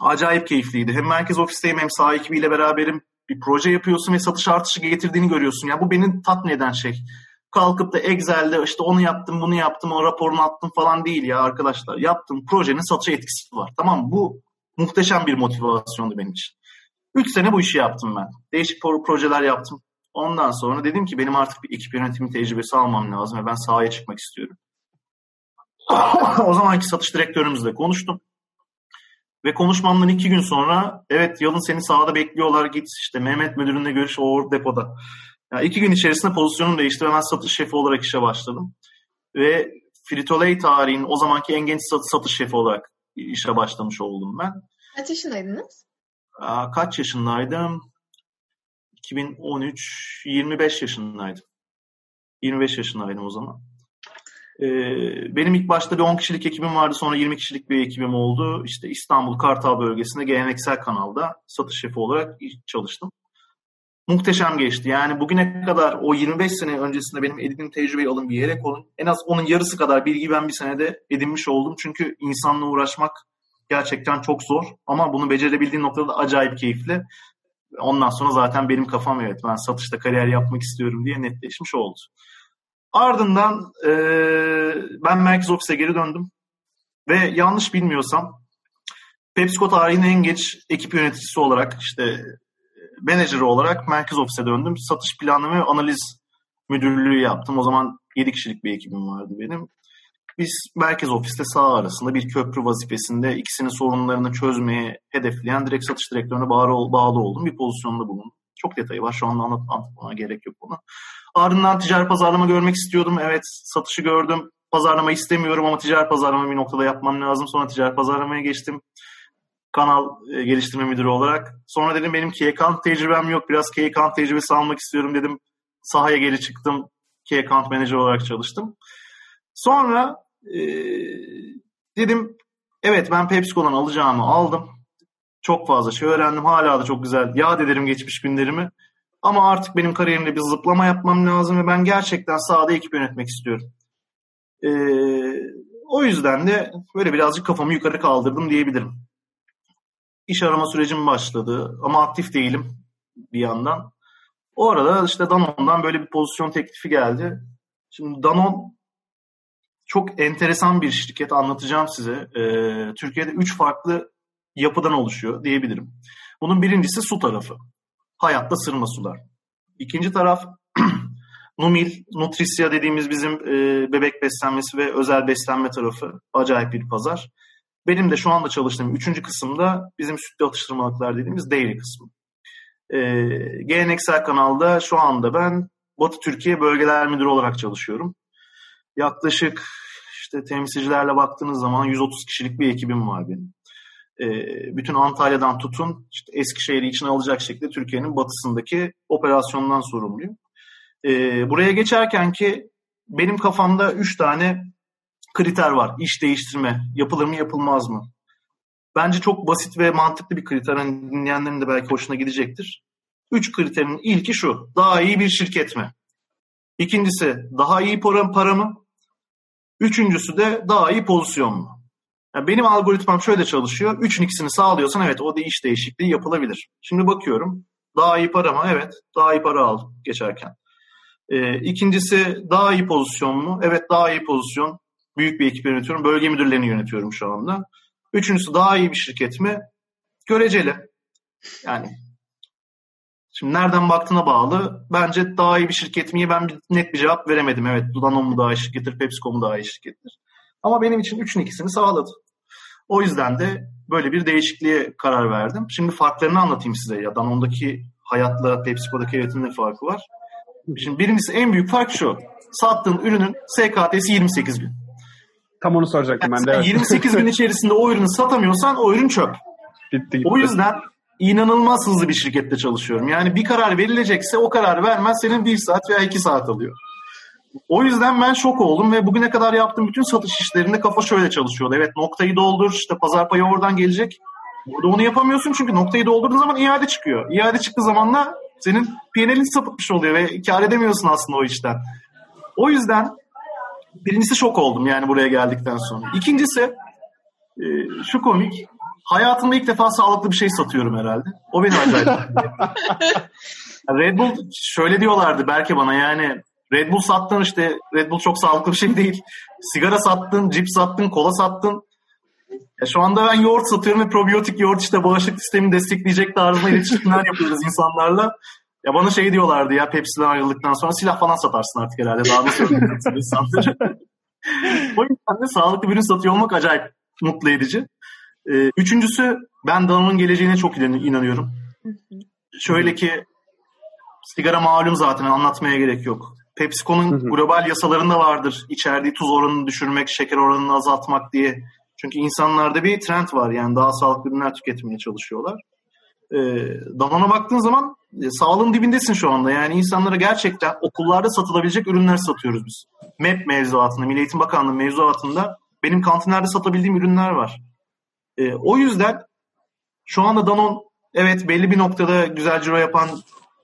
Acayip keyifliydi. Hem merkez ofisteyim hem saha ekibiyle beraberim. Bir proje yapıyorsun ve satış artışı getirdiğini görüyorsun. Ya yani bu beni tatmin eden şey. Kalkıp da Excel'de işte onu yaptım, bunu yaptım, o raporunu attım falan değil ya arkadaşlar. Yaptığım projenin satışa etkisi var. Tamam Bu muhteşem bir motivasyondu benim için. Üç sene bu işi yaptım ben. Değişik projeler yaptım. Ondan sonra dedim ki benim artık bir ekip yönetimi tecrübesi almam lazım ve ben sahaya çıkmak istiyorum. o zamanki satış direktörümüzle konuştum. Ve konuşmamdan iki gün sonra evet yalın seni sahada bekliyorlar git işte Mehmet müdürünle görüş o depoda. Yani iki gün içerisinde pozisyonum değişti ve ben satış şefi olarak işe başladım. Ve Frito-Lay tarihin o zamanki en genç satış şefi olarak işe başlamış oldum ben. Kaç yaşındaydınız? kaç yaşındaydım? 2013, 25 yaşındaydım. 25 yaşındaydım o zaman. Ee, benim ilk başta bir 10 kişilik ekibim vardı. Sonra 20 kişilik bir ekibim oldu. İşte İstanbul Kartal bölgesinde geleneksel kanalda satış şefi olarak çalıştım. Muhteşem geçti. Yani bugüne kadar o 25 sene öncesinde benim edindiğim tecrübeyi alın bir yere koyun. En az onun yarısı kadar bilgi ben bir senede edinmiş oldum. Çünkü insanla uğraşmak gerçekten çok zor. Ama bunu becerebildiğin noktada da acayip keyifli. Ondan sonra zaten benim kafam evet ben satışta kariyer yapmak istiyorum diye netleşmiş oldu. Ardından e, ben merkez ofise geri döndüm. Ve yanlış bilmiyorsam PepsiCo tarihinin en geç ekip yöneticisi olarak işte menajer olarak merkez ofise döndüm. Satış planlama ve analiz müdürlüğü yaptım. O zaman 7 kişilik bir ekibim vardı benim. Biz merkez ofiste sağ arasında bir köprü vazifesinde ikisinin sorunlarını çözmeye hedefleyen direkt satış direktörüne bağlı, bağlı olduğum bir pozisyonda bulundum. Çok detayı var. Şu anda anlat, anlatmama gerek yok bunu. Ardından ticari pazarlama görmek istiyordum. Evet satışı gördüm. Pazarlama istemiyorum ama ticari pazarlama bir noktada yapmam lazım. Sonra ticari pazarlamaya geçtim. Kanal e, geliştirme müdürü olarak. Sonra dedim benim key account tecrübem yok. Biraz key account tecrübesi almak istiyorum dedim. Sahaya geri çıktım. Key account manager olarak çalıştım. Sonra e, dedim evet ben PepsiCo'dan alacağımı aldım. Çok fazla şey öğrendim. Hala da çok güzel yad ederim geçmiş günlerimi. Ama artık benim kariyerimde bir zıplama yapmam lazım ve ben gerçekten sahada ekip yönetmek istiyorum. Ee, o yüzden de böyle birazcık kafamı yukarı kaldırdım diyebilirim. İş arama sürecim başladı ama aktif değilim bir yandan. O arada işte Danone'dan böyle bir pozisyon teklifi geldi. Şimdi Danone çok enteresan bir şirket anlatacağım size. Ee, Türkiye'de üç farklı yapıdan oluşuyor diyebilirim. Bunun birincisi su tarafı. Hayatta sırma sular. İkinci taraf Numil, Nutrisya dediğimiz bizim e, bebek beslenmesi ve özel beslenme tarafı. Acayip bir pazar. Benim de şu anda çalıştığım üçüncü kısımda bizim sütlü atıştırmalıklar dediğimiz dairy kısmı. E, geleneksel kanalda şu anda ben Batı Türkiye Bölgeler Müdürü olarak çalışıyorum. Yaklaşık işte temsilcilerle baktığınız zaman 130 kişilik bir ekibim var benim. E, bütün Antalya'dan tutun işte Eskişehir'i içine alacak şekilde Türkiye'nin batısındaki operasyondan sorumluyum. E, buraya geçerken ki benim kafamda 3 tane kriter var. İş değiştirme, yapılır mı yapılmaz mı? Bence çok basit ve mantıklı bir kriter. Hani dinleyenlerin de belki hoşuna gidecektir. Üç kriterin ilki şu. Daha iyi bir şirket mi? İkincisi daha iyi para, para mı? Üçüncüsü de daha iyi pozisyon mu? Yani benim algoritmam şöyle çalışıyor. Üçün ikisini sağlıyorsan evet o iş değişikliği yapılabilir. Şimdi bakıyorum. Daha iyi para mı? Evet. Daha iyi para aldım geçerken. Ee, ikincisi daha iyi pozisyon mu? Evet daha iyi pozisyon. Büyük bir ekip yönetiyorum. Bölge müdürlerini yönetiyorum şu anda. Üçüncüsü daha iyi bir şirket mi? Göreceli. Yani şimdi nereden baktığına bağlı. Bence daha iyi bir şirket mi? Ben net bir cevap veremedim. Evet Danone mu daha iyi şirkettir, PepsiCo mu daha iyi şirkettir. Ama benim için üçün ikisini sağladı. O yüzden de böyle bir değişikliğe karar verdim. Şimdi farklarını anlatayım size. Ya Danone'daki hayatla PepsiCo'daki hayatın ne farkı var? Şimdi birincisi en büyük fark şu. Sattığın ürünün SKT'si 28 gün. Tam onu soracaktım ben de. Yani 28 gün içerisinde o ürünü satamıyorsan o ürün çöp. Gitti gitti. O yüzden inanılmaz hızlı bir şirkette çalışıyorum. Yani bir karar verilecekse o karar vermez senin bir saat veya iki saat alıyor. O yüzden ben şok oldum ve bugüne kadar yaptığım bütün satış işlerinde kafa şöyle çalışıyordu. Evet noktayı doldur işte pazar payı oradan gelecek. Burada onu yapamıyorsun çünkü noktayı doldurduğun zaman iade çıkıyor. İade çıktığı zaman da senin PNL'in sapıtmış oluyor ve kar edemiyorsun aslında o işten. O yüzden birincisi şok oldum yani buraya geldikten sonra. İkincisi e, şu komik. Hayatımda ilk defa sağlıklı bir şey satıyorum herhalde. O beni acayip. Red Bull şöyle diyorlardı belki bana yani Red Bull sattın işte Red Bull çok sağlıklı bir şey değil. Sigara sattın, cips sattın, kola sattın. Ya şu anda ben yoğurt satıyorum ve probiyotik yoğurt işte bağışıklık sistemini destekleyecek tarzında iletişimler yapıyoruz insanlarla. Ya bana şey diyorlardı ya Pepsi'den ayrıldıktan sonra silah falan satarsın artık herhalde. Daha nasıl insanları. o yüzden de sağlıklı bir ürün satıyor olmak acayip mutlu edici. Ee, üçüncüsü ben Danone'un geleceğine çok inanıyorum. Şöyle ki sigara malum zaten anlatmaya gerek yok. PepsiCo'nun global yasalarında vardır. İçerdiği tuz oranını düşürmek, şeker oranını azaltmak diye. Çünkü insanlarda bir trend var yani daha sağlıklı ürünler tüketmeye çalışıyorlar. Ee, Danone'a baktığın zaman e, sağlığın dibindesin şu anda. Yani insanlara gerçekten okullarda satılabilecek ürünler satıyoruz biz. MEP mevzuatında, Milli Eğitim Bakanlığı mevzuatında benim kantinlerde satabildiğim ürünler var. Ee, o yüzden şu anda Danone evet belli bir noktada güzel ciro yapan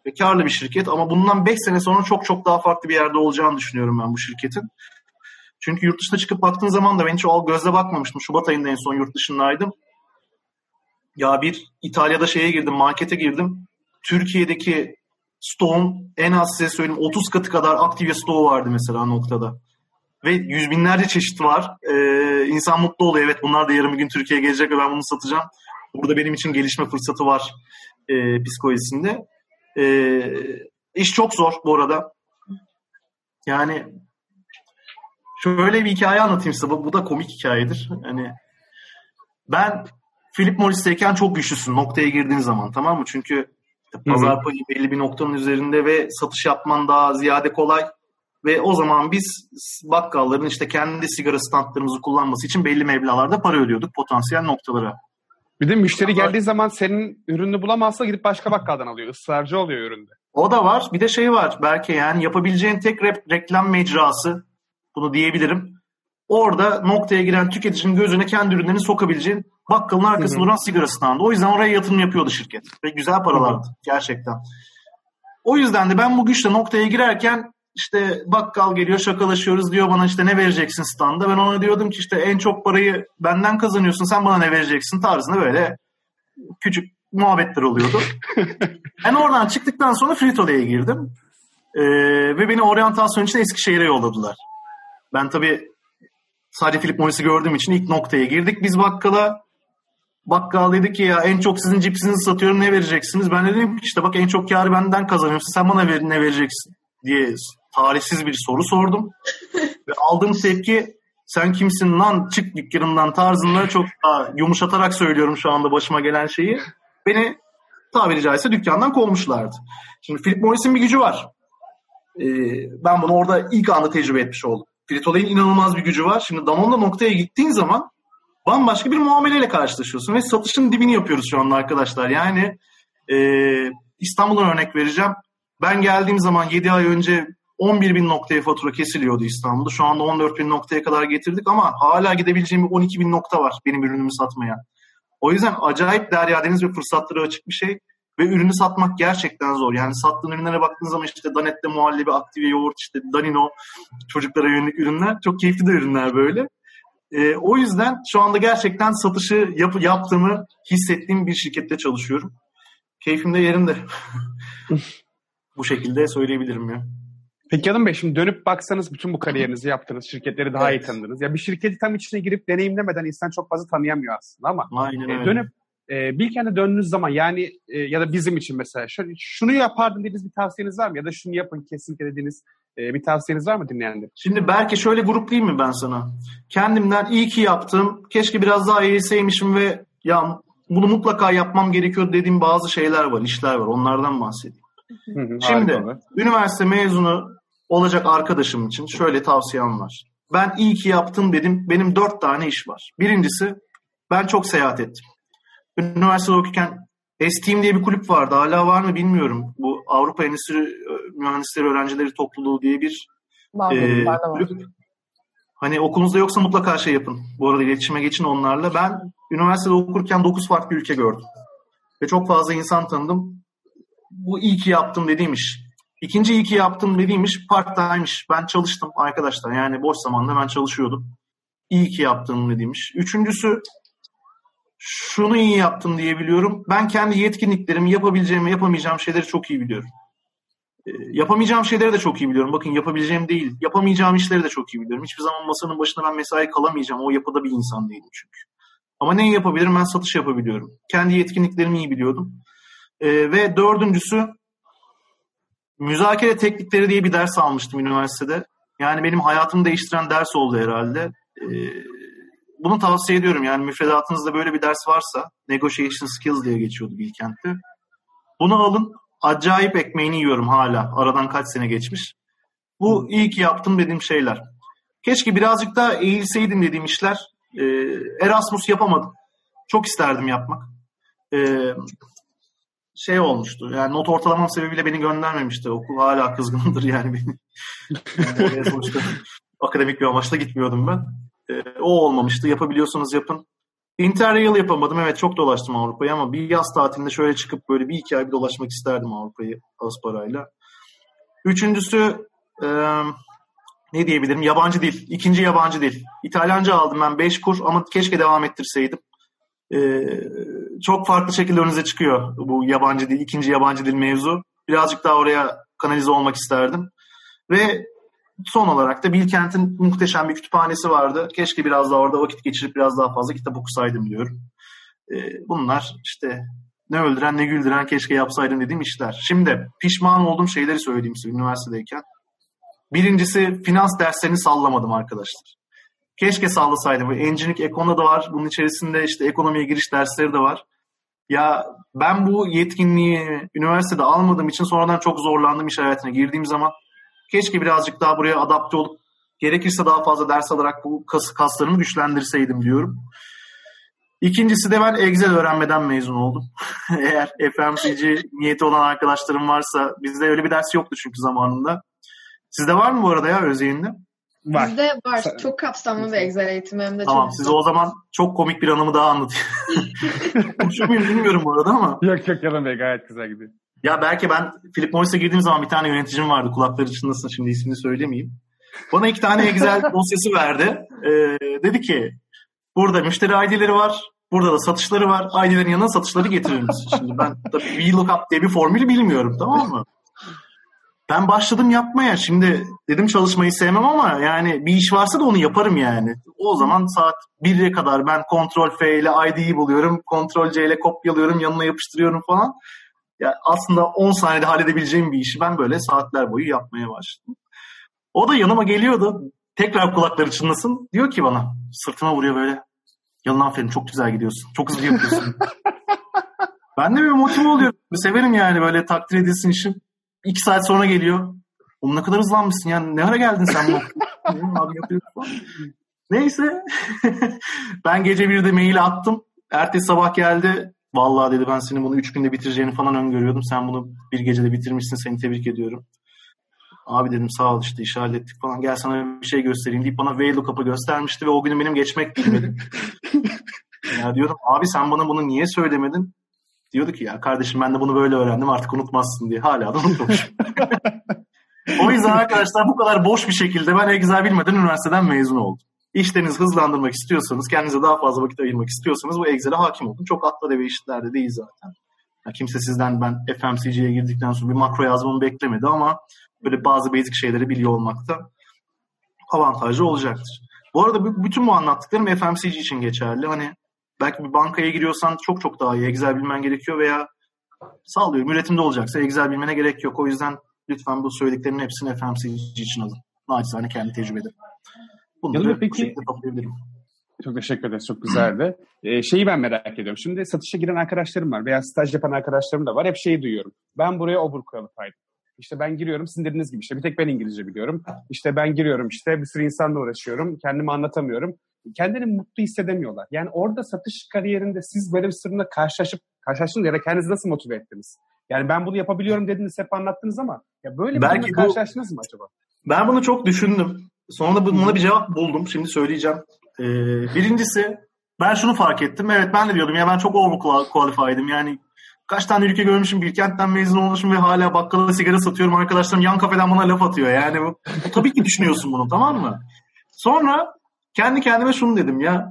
ve karlı bir şirket ama bundan 5 sene sonra çok çok daha farklı bir yerde olacağını düşünüyorum ben bu şirketin. Çünkü yurt dışına çıkıp baktığın zaman da ben hiç o gözle bakmamıştım. Şubat ayında en son yurt dışındaydım. Ya bir İtalya'da şeye girdim, markete girdim. Türkiye'deki stoğun en az size söyleyeyim 30 katı kadar aktive stoğu vardı mesela noktada. Ve yüz binlerce çeşit var. Ee, insan mutlu oluyor. Evet bunlar da yarın bir gün Türkiye'ye gelecek ve ben bunu satacağım. Burada benim için gelişme fırsatı var e, psikolojisinde. E, iş çok zor bu arada. Yani şöyle bir hikaye anlatayım size. Bu, bu da komik hikayedir. Hani ben Philip Morris'teyken çok güçlüsün noktaya girdiğin zaman tamam mı? Çünkü pazar payı belli bir noktanın üzerinde ve satış yapman daha ziyade kolay. Ve o zaman biz bakkalların işte kendi sigara standlarımızı kullanması için belli meblalarda para ödüyorduk potansiyel noktalara. Bir de müşteri geldiği zaman senin ürününü bulamazsa gidip başka bakkaldan alıyor. Israrcı oluyor üründe. O da var. Bir de şey var belki yani yapabileceğin tek rep- reklam mecrası bunu diyebilirim. Orada noktaya giren tüketicinin gözüne kendi ürünlerini sokabileceğin bakkalın arkasında duran sigara standı. O yüzden oraya yatırım yapıyordu şirket. Ve güzel paralardı gerçekten. O yüzden de ben bu güçle noktaya girerken işte bakkal geliyor şakalaşıyoruz diyor bana işte ne vereceksin standa. Ben ona diyordum ki işte en çok parayı benden kazanıyorsun sen bana ne vereceksin tarzında böyle küçük muhabbetler oluyordu. ben oradan çıktıktan sonra Fritole'ye girdim. Ee, ve beni oryantasyon için Eskişehir'e yolladılar. Ben tabii sadece Philip Morris'i gördüğüm için ilk noktaya girdik biz bakkala. Bakkal dedi ki ya en çok sizin cipsinizi satıyorum ne vereceksiniz? Ben de dedim ki işte bak en çok karı benden kazanıyorsun sen bana ver, ne vereceksin diye tarihsiz bir soru sordum. Ve aldığım tepki sen kimsin lan çık dükkanımdan tarzında çok daha yumuşatarak söylüyorum şu anda başıma gelen şeyi. Beni tabiri caizse dükkandan kovmuşlardı. Şimdi Philip Morris'in bir gücü var. Ee, ben bunu orada ilk anda tecrübe etmiş oldum. Fritolay'ın inanılmaz bir gücü var. Şimdi Danone'da noktaya gittiğin zaman bambaşka bir muameleyle karşılaşıyorsun ve satışın dibini yapıyoruz şu anda arkadaşlar. Yani e, İstanbul'dan örnek vereceğim. Ben geldiğim zaman 7 ay önce 11 bin noktaya fatura kesiliyordu İstanbul'da. Şu anda 14 bin noktaya kadar getirdik ama hala gidebileceğim 12 bin nokta var benim ürünümü satmaya. O yüzden acayip derya deniz ve fırsatları açık bir şey. Ve ürünü satmak gerçekten zor. Yani sattığın ürünlere baktığın zaman işte Danette muhallebi, aktive yoğurt, işte Danino, çocuklara yönelik ürünler. Çok keyifli de ürünler böyle. Ee, o yüzden şu anda gerçekten satışı yap, yaptığımı hissettiğim bir şirkette çalışıyorum. Keyfim de yerinde. Bu şekilde söyleyebilirim ya. Peki Hanım Bey şimdi dönüp baksanız bütün bu kariyerinizi yaptınız, şirketleri daha evet. iyi tanıdınız. Ya bir şirketi tam içine girip deneyimlemeden insan çok fazla tanıyamıyor aslında ama Aynen e, dönüp e, Bilkent'e döndüğünüz zaman yani e, ya da bizim için mesela şöyle, şunu yapardım dediğiniz bir tavsiyeniz var mı? Ya da şunu yapın kesinlikle dediğiniz e, bir tavsiyeniz var mı dinleyenler? Şimdi belki şöyle gruplayayım mı ben sana? Kendimden iyi ki yaptım. Keşke biraz daha eğilseymişim ve ya bunu mutlaka yapmam gerekiyor dediğim bazı şeyler var, işler var. Onlardan bahsedeyim. Hı hı, Şimdi üniversite mezunu olacak arkadaşım için şöyle tavsiyem var. Ben iyi ki yaptım dedim. Benim dört tane iş var. Birincisi ben çok seyahat ettim. Üniversitede okurken Esteem diye bir kulüp vardı. Hala var mı bilmiyorum. Bu Avrupa Endüstri e, Mühendisleri Öğrencileri Topluluğu diye bir var, e, kulüp. Hani okulunuzda yoksa mutlaka şey yapın. Bu arada iletişime geçin onlarla. Ben üniversitede okurken 9 farklı ülke gördüm. Ve çok fazla insan tanıdım. Bu iyi ki yaptım dediğim iş. İkinci iyi ki yaptım dediğim iş part time iş. Ben çalıştım arkadaşlar. Yani boş zamanda ben çalışıyordum. İyi ki yaptım dediğim iş. Üçüncüsü şunu iyi yaptım diyebiliyorum. Ben kendi yetkinliklerimi yapabileceğimi, yapamayacağım şeyleri çok iyi biliyorum. E, yapamayacağım şeyleri de çok iyi biliyorum. Bakın yapabileceğim değil, yapamayacağım işleri de çok iyi biliyorum. Hiçbir zaman masanın başında ben mesai kalamayacağım. O yapıda bir insan değilim çünkü. Ama neyi yapabilirim? Ben satış yapabiliyorum. Kendi yetkinliklerimi iyi biliyordum. E, ve dördüncüsü müzakere teknikleri diye bir ders almıştım üniversitede. Yani benim hayatımı değiştiren ders oldu herhalde. E, bunu tavsiye ediyorum. Yani müfredatınızda böyle bir ders varsa Negotiation Skills diye geçiyordu Bilkent'te. Bunu alın. Acayip ekmeğini yiyorum hala. Aradan kaç sene geçmiş. Bu iyi ki yaptım dediğim şeyler. Keşke birazcık daha eğilseydim dediğim işler. Ee, Erasmus yapamadım. Çok isterdim yapmak. Ee, şey olmuştu. Yani not ortalamam sebebiyle beni göndermemişti. Okul hala kızgındır yani beni. yani sonuçta akademik bir amaçla gitmiyordum ben. E, o olmamıştı. Yapabiliyorsanız yapın. Interrail yapamadım. Evet çok dolaştım Avrupa'yı ama bir yaz tatilinde şöyle çıkıp böyle bir iki ay bir dolaşmak isterdim Avrupa'yı az parayla. Üçüncüsü e, ne diyebilirim? Yabancı dil. İkinci yabancı dil. İtalyanca aldım ben 5 kur ama keşke devam ettirseydim. E, çok farklı şekilde önünüze çıkıyor bu yabancı dil, ikinci yabancı dil mevzu. Birazcık daha oraya kanalize olmak isterdim. Ve son olarak da Bilkent'in muhteşem bir kütüphanesi vardı. Keşke biraz daha orada vakit geçirip biraz daha fazla kitap okusaydım diyorum. E, bunlar işte ne öldüren ne güldüren keşke yapsaydım dediğim işler. Şimdi pişman olduğum şeyleri söyleyeyim size üniversitedeyken. Birincisi finans derslerini sallamadım arkadaşlar. Keşke sallasaydım. Engineering Econ'da da var. Bunun içerisinde işte ekonomiye giriş dersleri de var. Ya ben bu yetkinliği üniversitede almadığım için sonradan çok zorlandım iş hayatına girdiğim zaman. Keşke birazcık daha buraya adapte olup gerekirse daha fazla ders alarak bu kas, kaslarımı güçlendirseydim diyorum. İkincisi de ben Excel öğrenmeden mezun oldum. Eğer FMCG niyeti olan arkadaşlarım varsa bizde öyle bir ders yoktu çünkü zamanında. Sizde var mı bu arada ya Özyeğin'de? Var. Bizde var. Çok kapsamlı bir Excel eğitimi hem de tamam, çok size o zaman çok komik bir anımı daha anlatayım. Konuşuyor muyum bilmiyorum bu arada ama. Yok yok Yalan Bey gayet güzel gidiyor. Ya belki ben Philip Morris'e girdiğim zaman bir tane yöneticim vardı. Kulakları çınlasın şimdi ismini söylemeyeyim. Bana iki tane Excel dosyası verdi. Ee, dedi ki burada müşteri ID'leri var. Burada da satışları var. ID'lerin yanına satışları getirir misin? Şimdi ben tabii VLOOKUP diye bir formülü bilmiyorum tamam mı? Ben başladım yapmaya. Şimdi dedim çalışmayı sevmem ama yani bir iş varsa da onu yaparım yani. O zaman saat 1'e kadar ben Ctrl F ile ID'yi buluyorum. Ctrl C ile kopyalıyorum, yanına yapıştırıyorum falan. Ya aslında 10 saniyede halledebileceğim bir işi ben böyle saatler boyu yapmaya başladım. O da yanıma geliyordu. Tekrar kulakları çınlasın. Diyor ki bana sırtıma vuruyor böyle. Yalın aferin çok güzel gidiyorsun. Çok hızlı yapıyorsun. ben de böyle motive oluyorum. Severim yani böyle takdir edilsin işim. İki saat sonra geliyor. Oğlum ne kadar hızlanmışsın yani. Ne ara geldin sen bu? abi yapıyorum falan. Neyse. ben gece bir de mail attım. Ertesi sabah geldi. Vallahi dedi ben senin bunu 3 günde bitireceğini falan öngörüyordum. Sen bunu bir gecede bitirmişsin. Seni tebrik ediyorum. Abi dedim sağ ol işte işi hallettik falan. Gel sana bir şey göstereyim deyip bana VLOOKUP'ı göstermişti ve o günü benim geçmek bilmedi. ya diyordum abi sen bana bunu niye söylemedin? Diyordu ki ya kardeşim ben de bunu böyle öğrendim artık unutmazsın diye. Hala da unutmamışım. o yüzden arkadaşlar bu kadar boş bir şekilde ben Excel bilmeden üniversiteden mezun oldum işlerinizi hızlandırmak istiyorsanız, kendinize daha fazla vakit ayırmak istiyorsanız bu Excel'e hakim olun. Çok atla deve işlerde değil zaten. Ya kimse sizden ben FMCG'ye girdikten sonra bir makro yazmamı beklemedi ama böyle bazı basic şeyleri biliyor olmakta avantajlı olacaktır. Bu arada bütün bu anlattıklarım FMCG için geçerli. Hani belki bir bankaya giriyorsan çok çok daha iyi Excel bilmen gerekiyor veya sağlıyorum üretimde olacaksa Excel bilmene gerek yok. O yüzden lütfen bu söylediklerimin hepsini FMCG için alın. Naçizane kendi tecrübede. Bunları peki, bu şekilde toplayabilirim. Çok teşekkür ederiz. Çok güzeldi. Ee, şeyi ben merak ediyorum. Şimdi satışa giren arkadaşlarım var veya staj yapan arkadaşlarım da var. Hep şeyi duyuyorum. Ben buraya overqualified. İşte ben giriyorum sizin dediğiniz gibi işte bir tek ben İngilizce biliyorum. İşte ben giriyorum işte bir sürü insanla uğraşıyorum. Kendimi anlatamıyorum. Kendini mutlu hissedemiyorlar. Yani orada satış kariyerinde siz böyle bir sorunla karşılaşıp karşılaştınız ya da kendinizi nasıl motive ettiniz? Yani ben bunu yapabiliyorum dediniz hep anlattınız ama ya böyle bir karşılaştınız mı acaba? Ben bunu çok düşündüm. Sonra buna bir cevap buldum. Şimdi söyleyeceğim. Ee, birincisi ben şunu fark ettim. Evet ben de diyordum ya ben çok overqualified'im. Yani kaç tane ülke görmüşüm, Bilkent'ten mezun olmuşum ve hala bakkala sigara satıyorum. Arkadaşlarım yan kafeden bana laf atıyor. Yani bu, tabii ki düşünüyorsun bunu tamam mı? Sonra kendi kendime şunu dedim ya.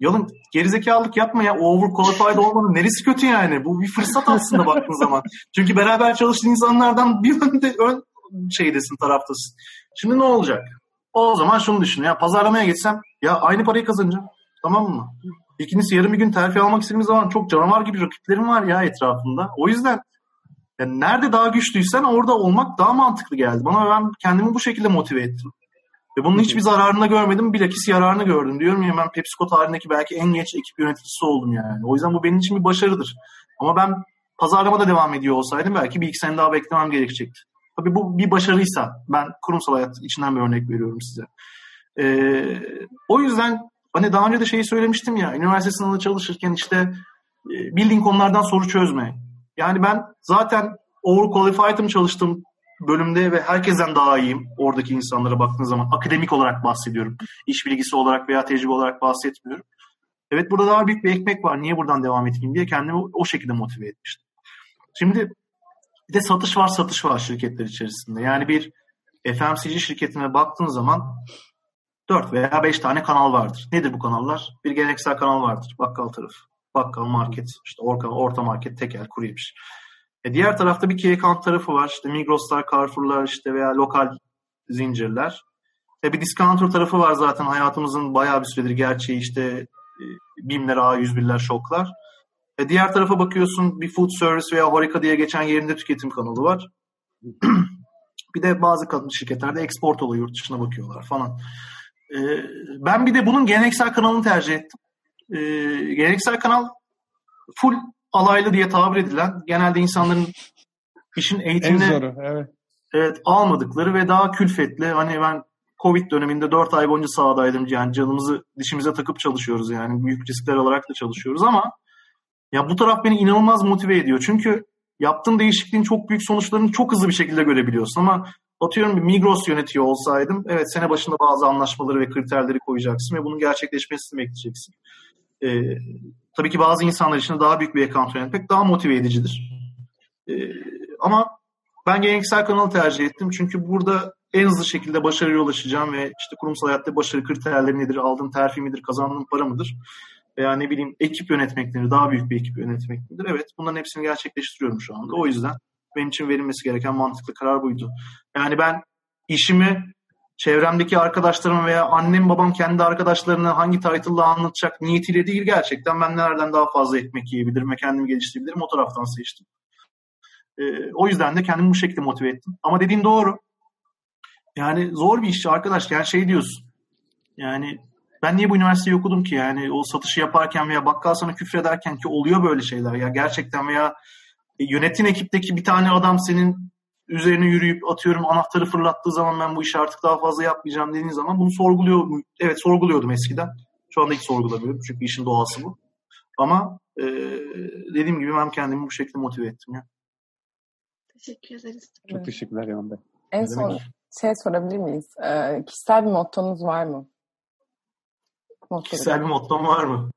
Yalın gerizekalılık yapma ya. Overqualified olmanın neresi kötü yani? Bu bir fırsat aslında baktığın zaman. Çünkü beraber çalıştığın insanlardan bir önde ön şeydesin, taraftasın. Şimdi ne olacak? O zaman şunu düşün. Ya pazarlamaya geçsem ya aynı parayı kazanacağım. Tamam mı? İkincisi yarım bir gün terfi almak istediğimiz zaman çok canavar gibi rakiplerim var ya etrafında. O yüzden yani nerede daha güçlüysen orada olmak daha mantıklı geldi. Bana ben kendimi bu şekilde motive ettim. Ve bunun hiçbir zararını görmedim. Bilakis yararını gördüm. Diyorum ya ben PepsiCo tarihindeki belki en genç ekip yöneticisi oldum yani. O yüzden bu benim için bir başarıdır. Ama ben pazarlamada devam ediyor olsaydım belki bir iki sene daha beklemem gerekecekti. Tabii bu bir başarıysa ben kurumsal hayat içinden bir örnek veriyorum size. Ee, o yüzden hani daha önce de şeyi söylemiştim ya üniversite sınavında çalışırken işte e, bildiğin konulardan soru çözme. Yani ben zaten overqualified'ım çalıştığım bölümde ve herkesten daha iyiyim oradaki insanlara baktığınız zaman. Akademik olarak bahsediyorum. İş bilgisi olarak veya tecrübe olarak bahsetmiyorum. Evet burada daha büyük bir ekmek var. Niye buradan devam etmeyeyim diye kendimi o şekilde motive etmiştim. Şimdi bir de satış var satış var şirketler içerisinde. Yani bir FMCG şirketine baktığın zaman 4 veya 5 tane kanal vardır. Nedir bu kanallar? Bir geleneksel kanal vardır. Bakkal tarafı. Bakkal, market, işte orta, orta market, tekel, kuru. E diğer tarafta bir key tarafı var. İşte Migros'lar, Carrefour'lar işte veya lokal zincirler. E bir discounter tarafı var zaten hayatımızın bayağı bir süredir gerçeği işte e, BİM'ler, A101'ler, şoklar. E diğer tarafa bakıyorsun bir food service veya Horeca diye geçen yerinde tüketim kanalı var. bir de bazı şirketlerde export oluyor yurt dışına bakıyorlar falan. E, ben bir de bunun geleneksel kanalını tercih ettim. E, geleneksel kanal full alaylı diye tabir edilen genelde insanların işin eğitimine zoru, evet. Evet, almadıkları ve daha külfetli hani ben Covid döneminde 4 ay boyunca sahadaydım yani canımızı dişimize takıp çalışıyoruz yani büyük riskler alarak da çalışıyoruz ama ya bu taraf beni inanılmaz motive ediyor. Çünkü yaptığın değişikliğin çok büyük sonuçlarını çok hızlı bir şekilde görebiliyorsun ama atıyorum bir Migros yönetiyor olsaydım evet sene başında bazı anlaşmaları ve kriterleri koyacaksın ve bunun gerçekleşmesini bekleyeceksin. Ee, tabii ki bazı insanlar için daha büyük bir account yönetmek daha motive edicidir. Ee, ama ben geleneksel kanalı tercih ettim çünkü burada en hızlı şekilde başarıya ulaşacağım ve işte kurumsal hayatta başarı kriterleri nedir, aldığım terfi midir, kazandığım para mıdır? veya ne bileyim ekip yönetmekleri, daha büyük bir ekip yönetmekleri. Evet bunların hepsini gerçekleştiriyorum şu anda. O yüzden benim için verilmesi gereken mantıklı karar buydu. Yani ben işimi çevremdeki arkadaşlarım veya annem babam kendi arkadaşlarına hangi title'la anlatacak niyetiyle değil gerçekten ben nereden daha fazla ekmek yiyebilirim ve kendimi geliştirebilirim o taraftan seçtim. Ee, o yüzden de kendimi bu şekilde motive ettim. Ama dediğin doğru. Yani zor bir işçi arkadaş. Yani şey diyorsun. Yani ben niye bu üniversiteyi okudum ki yani o satışı yaparken veya bakkal sana küfrederken ki oluyor böyle şeyler ya gerçekten veya e, yönetim ekipteki bir tane adam senin üzerine yürüyüp atıyorum anahtarı fırlattığı zaman ben bu işi artık daha fazla yapmayacağım dediğin zaman bunu sorguluyor evet sorguluyordum eskiden. Şu anda hiç sorgulamıyorum çünkü işin doğası bu. Ama e, dediğim gibi ben kendimi bu şekilde motive ettim ya. Teşekkür ederiz. Çok teşekkürler Yaman Bey. En son şey sorabilir miyiz? Ee, kişisel bir mottonuz var mı? Kişisel bir mottom var mı?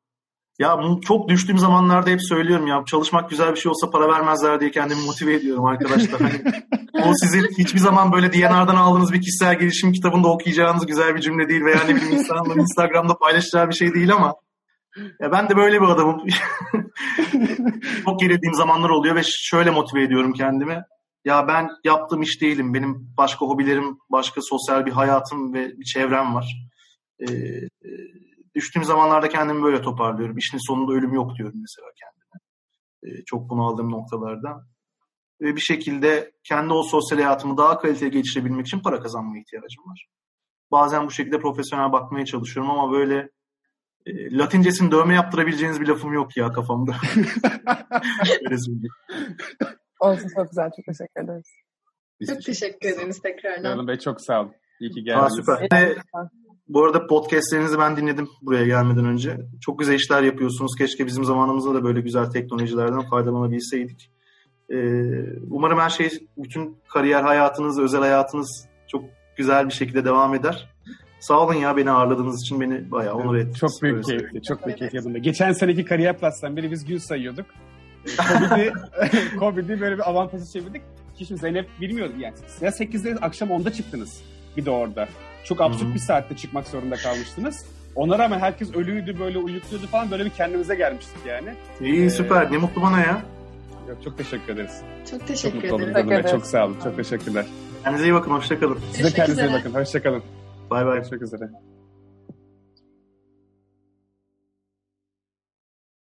Ya çok düştüğüm zamanlarda hep söylüyorum ya çalışmak güzel bir şey olsa para vermezler diye kendimi motive ediyorum arkadaşlar. hani, o sizin hiçbir zaman böyle DNR'dan aldığınız bir kişisel gelişim kitabında okuyacağınız güzel bir cümle değil veya ne bileyim insanların Instagram'da paylaşacağı bir şey değil ama ya ben de böyle bir adamım. çok gerildiğim zamanlar oluyor ve şöyle motive ediyorum kendimi. ya ben yaptığım iş değilim. Benim başka hobilerim, başka sosyal bir hayatım ve bir çevrem var. E, e, düştüğüm zamanlarda kendimi böyle toparlıyorum. İşin sonunda ölüm yok diyorum mesela kendime. E, çok bunu aldığım noktalarda. Ve bir şekilde kendi o sosyal hayatımı daha kaliteli geçirebilmek için para kazanmaya ihtiyacım var. Bazen bu şekilde profesyonel bakmaya çalışıyorum ama böyle e, Latincesini dövme yaptırabileceğiniz bir lafım yok ya kafamda. Öyle söyleyeyim. Olsun çok güzel. Çok teşekkür ederiz. Biz Çok teşekkür ederiz tekrardan. Yalın Bey çok sağ olun. İyi ki Aa, geldiniz. süper. Ve bu arada podcastlerinizi ben dinledim buraya gelmeden önce. Çok güzel işler yapıyorsunuz. Keşke bizim zamanımızda da böyle güzel teknolojilerden faydalanabilseydik. Ee, umarım her şey, bütün kariyer hayatınız, özel hayatınız çok güzel bir şekilde devam eder. Sağ olun ya beni ağırladığınız için beni bayağı onur ettiniz. Çok büyük keyifli. Çok büyük keyif yanında. Geçen seneki Kariyer Plus'tan beri biz gün sayıyorduk. Covid'i, Covid'i böyle bir avantajı çevirdik. Ki şimdi Zeynep bilmiyordu yani. Ya 8'de akşam 10'da çıktınız. Bir de orada. Çok absürt Hı-hı. bir saatte çıkmak zorunda kalmıştınız. Ona rağmen herkes ölüydü böyle uyukluyordu falan böyle bir kendimize gelmiştik yani. İyi süper. Ne mutlu bana ya. Yok, çok teşekkür ederiz. Çok Çok teşekkür mutlu oldum. ederim. Ederiz. Çok sağ olun. Çok teşekkürler. Kendinize iyi bakın. Hoşçakalın. Size Görüşmek kendinize iyi bakın. Hoşçakalın. Bay bay. Görüşmek üzere.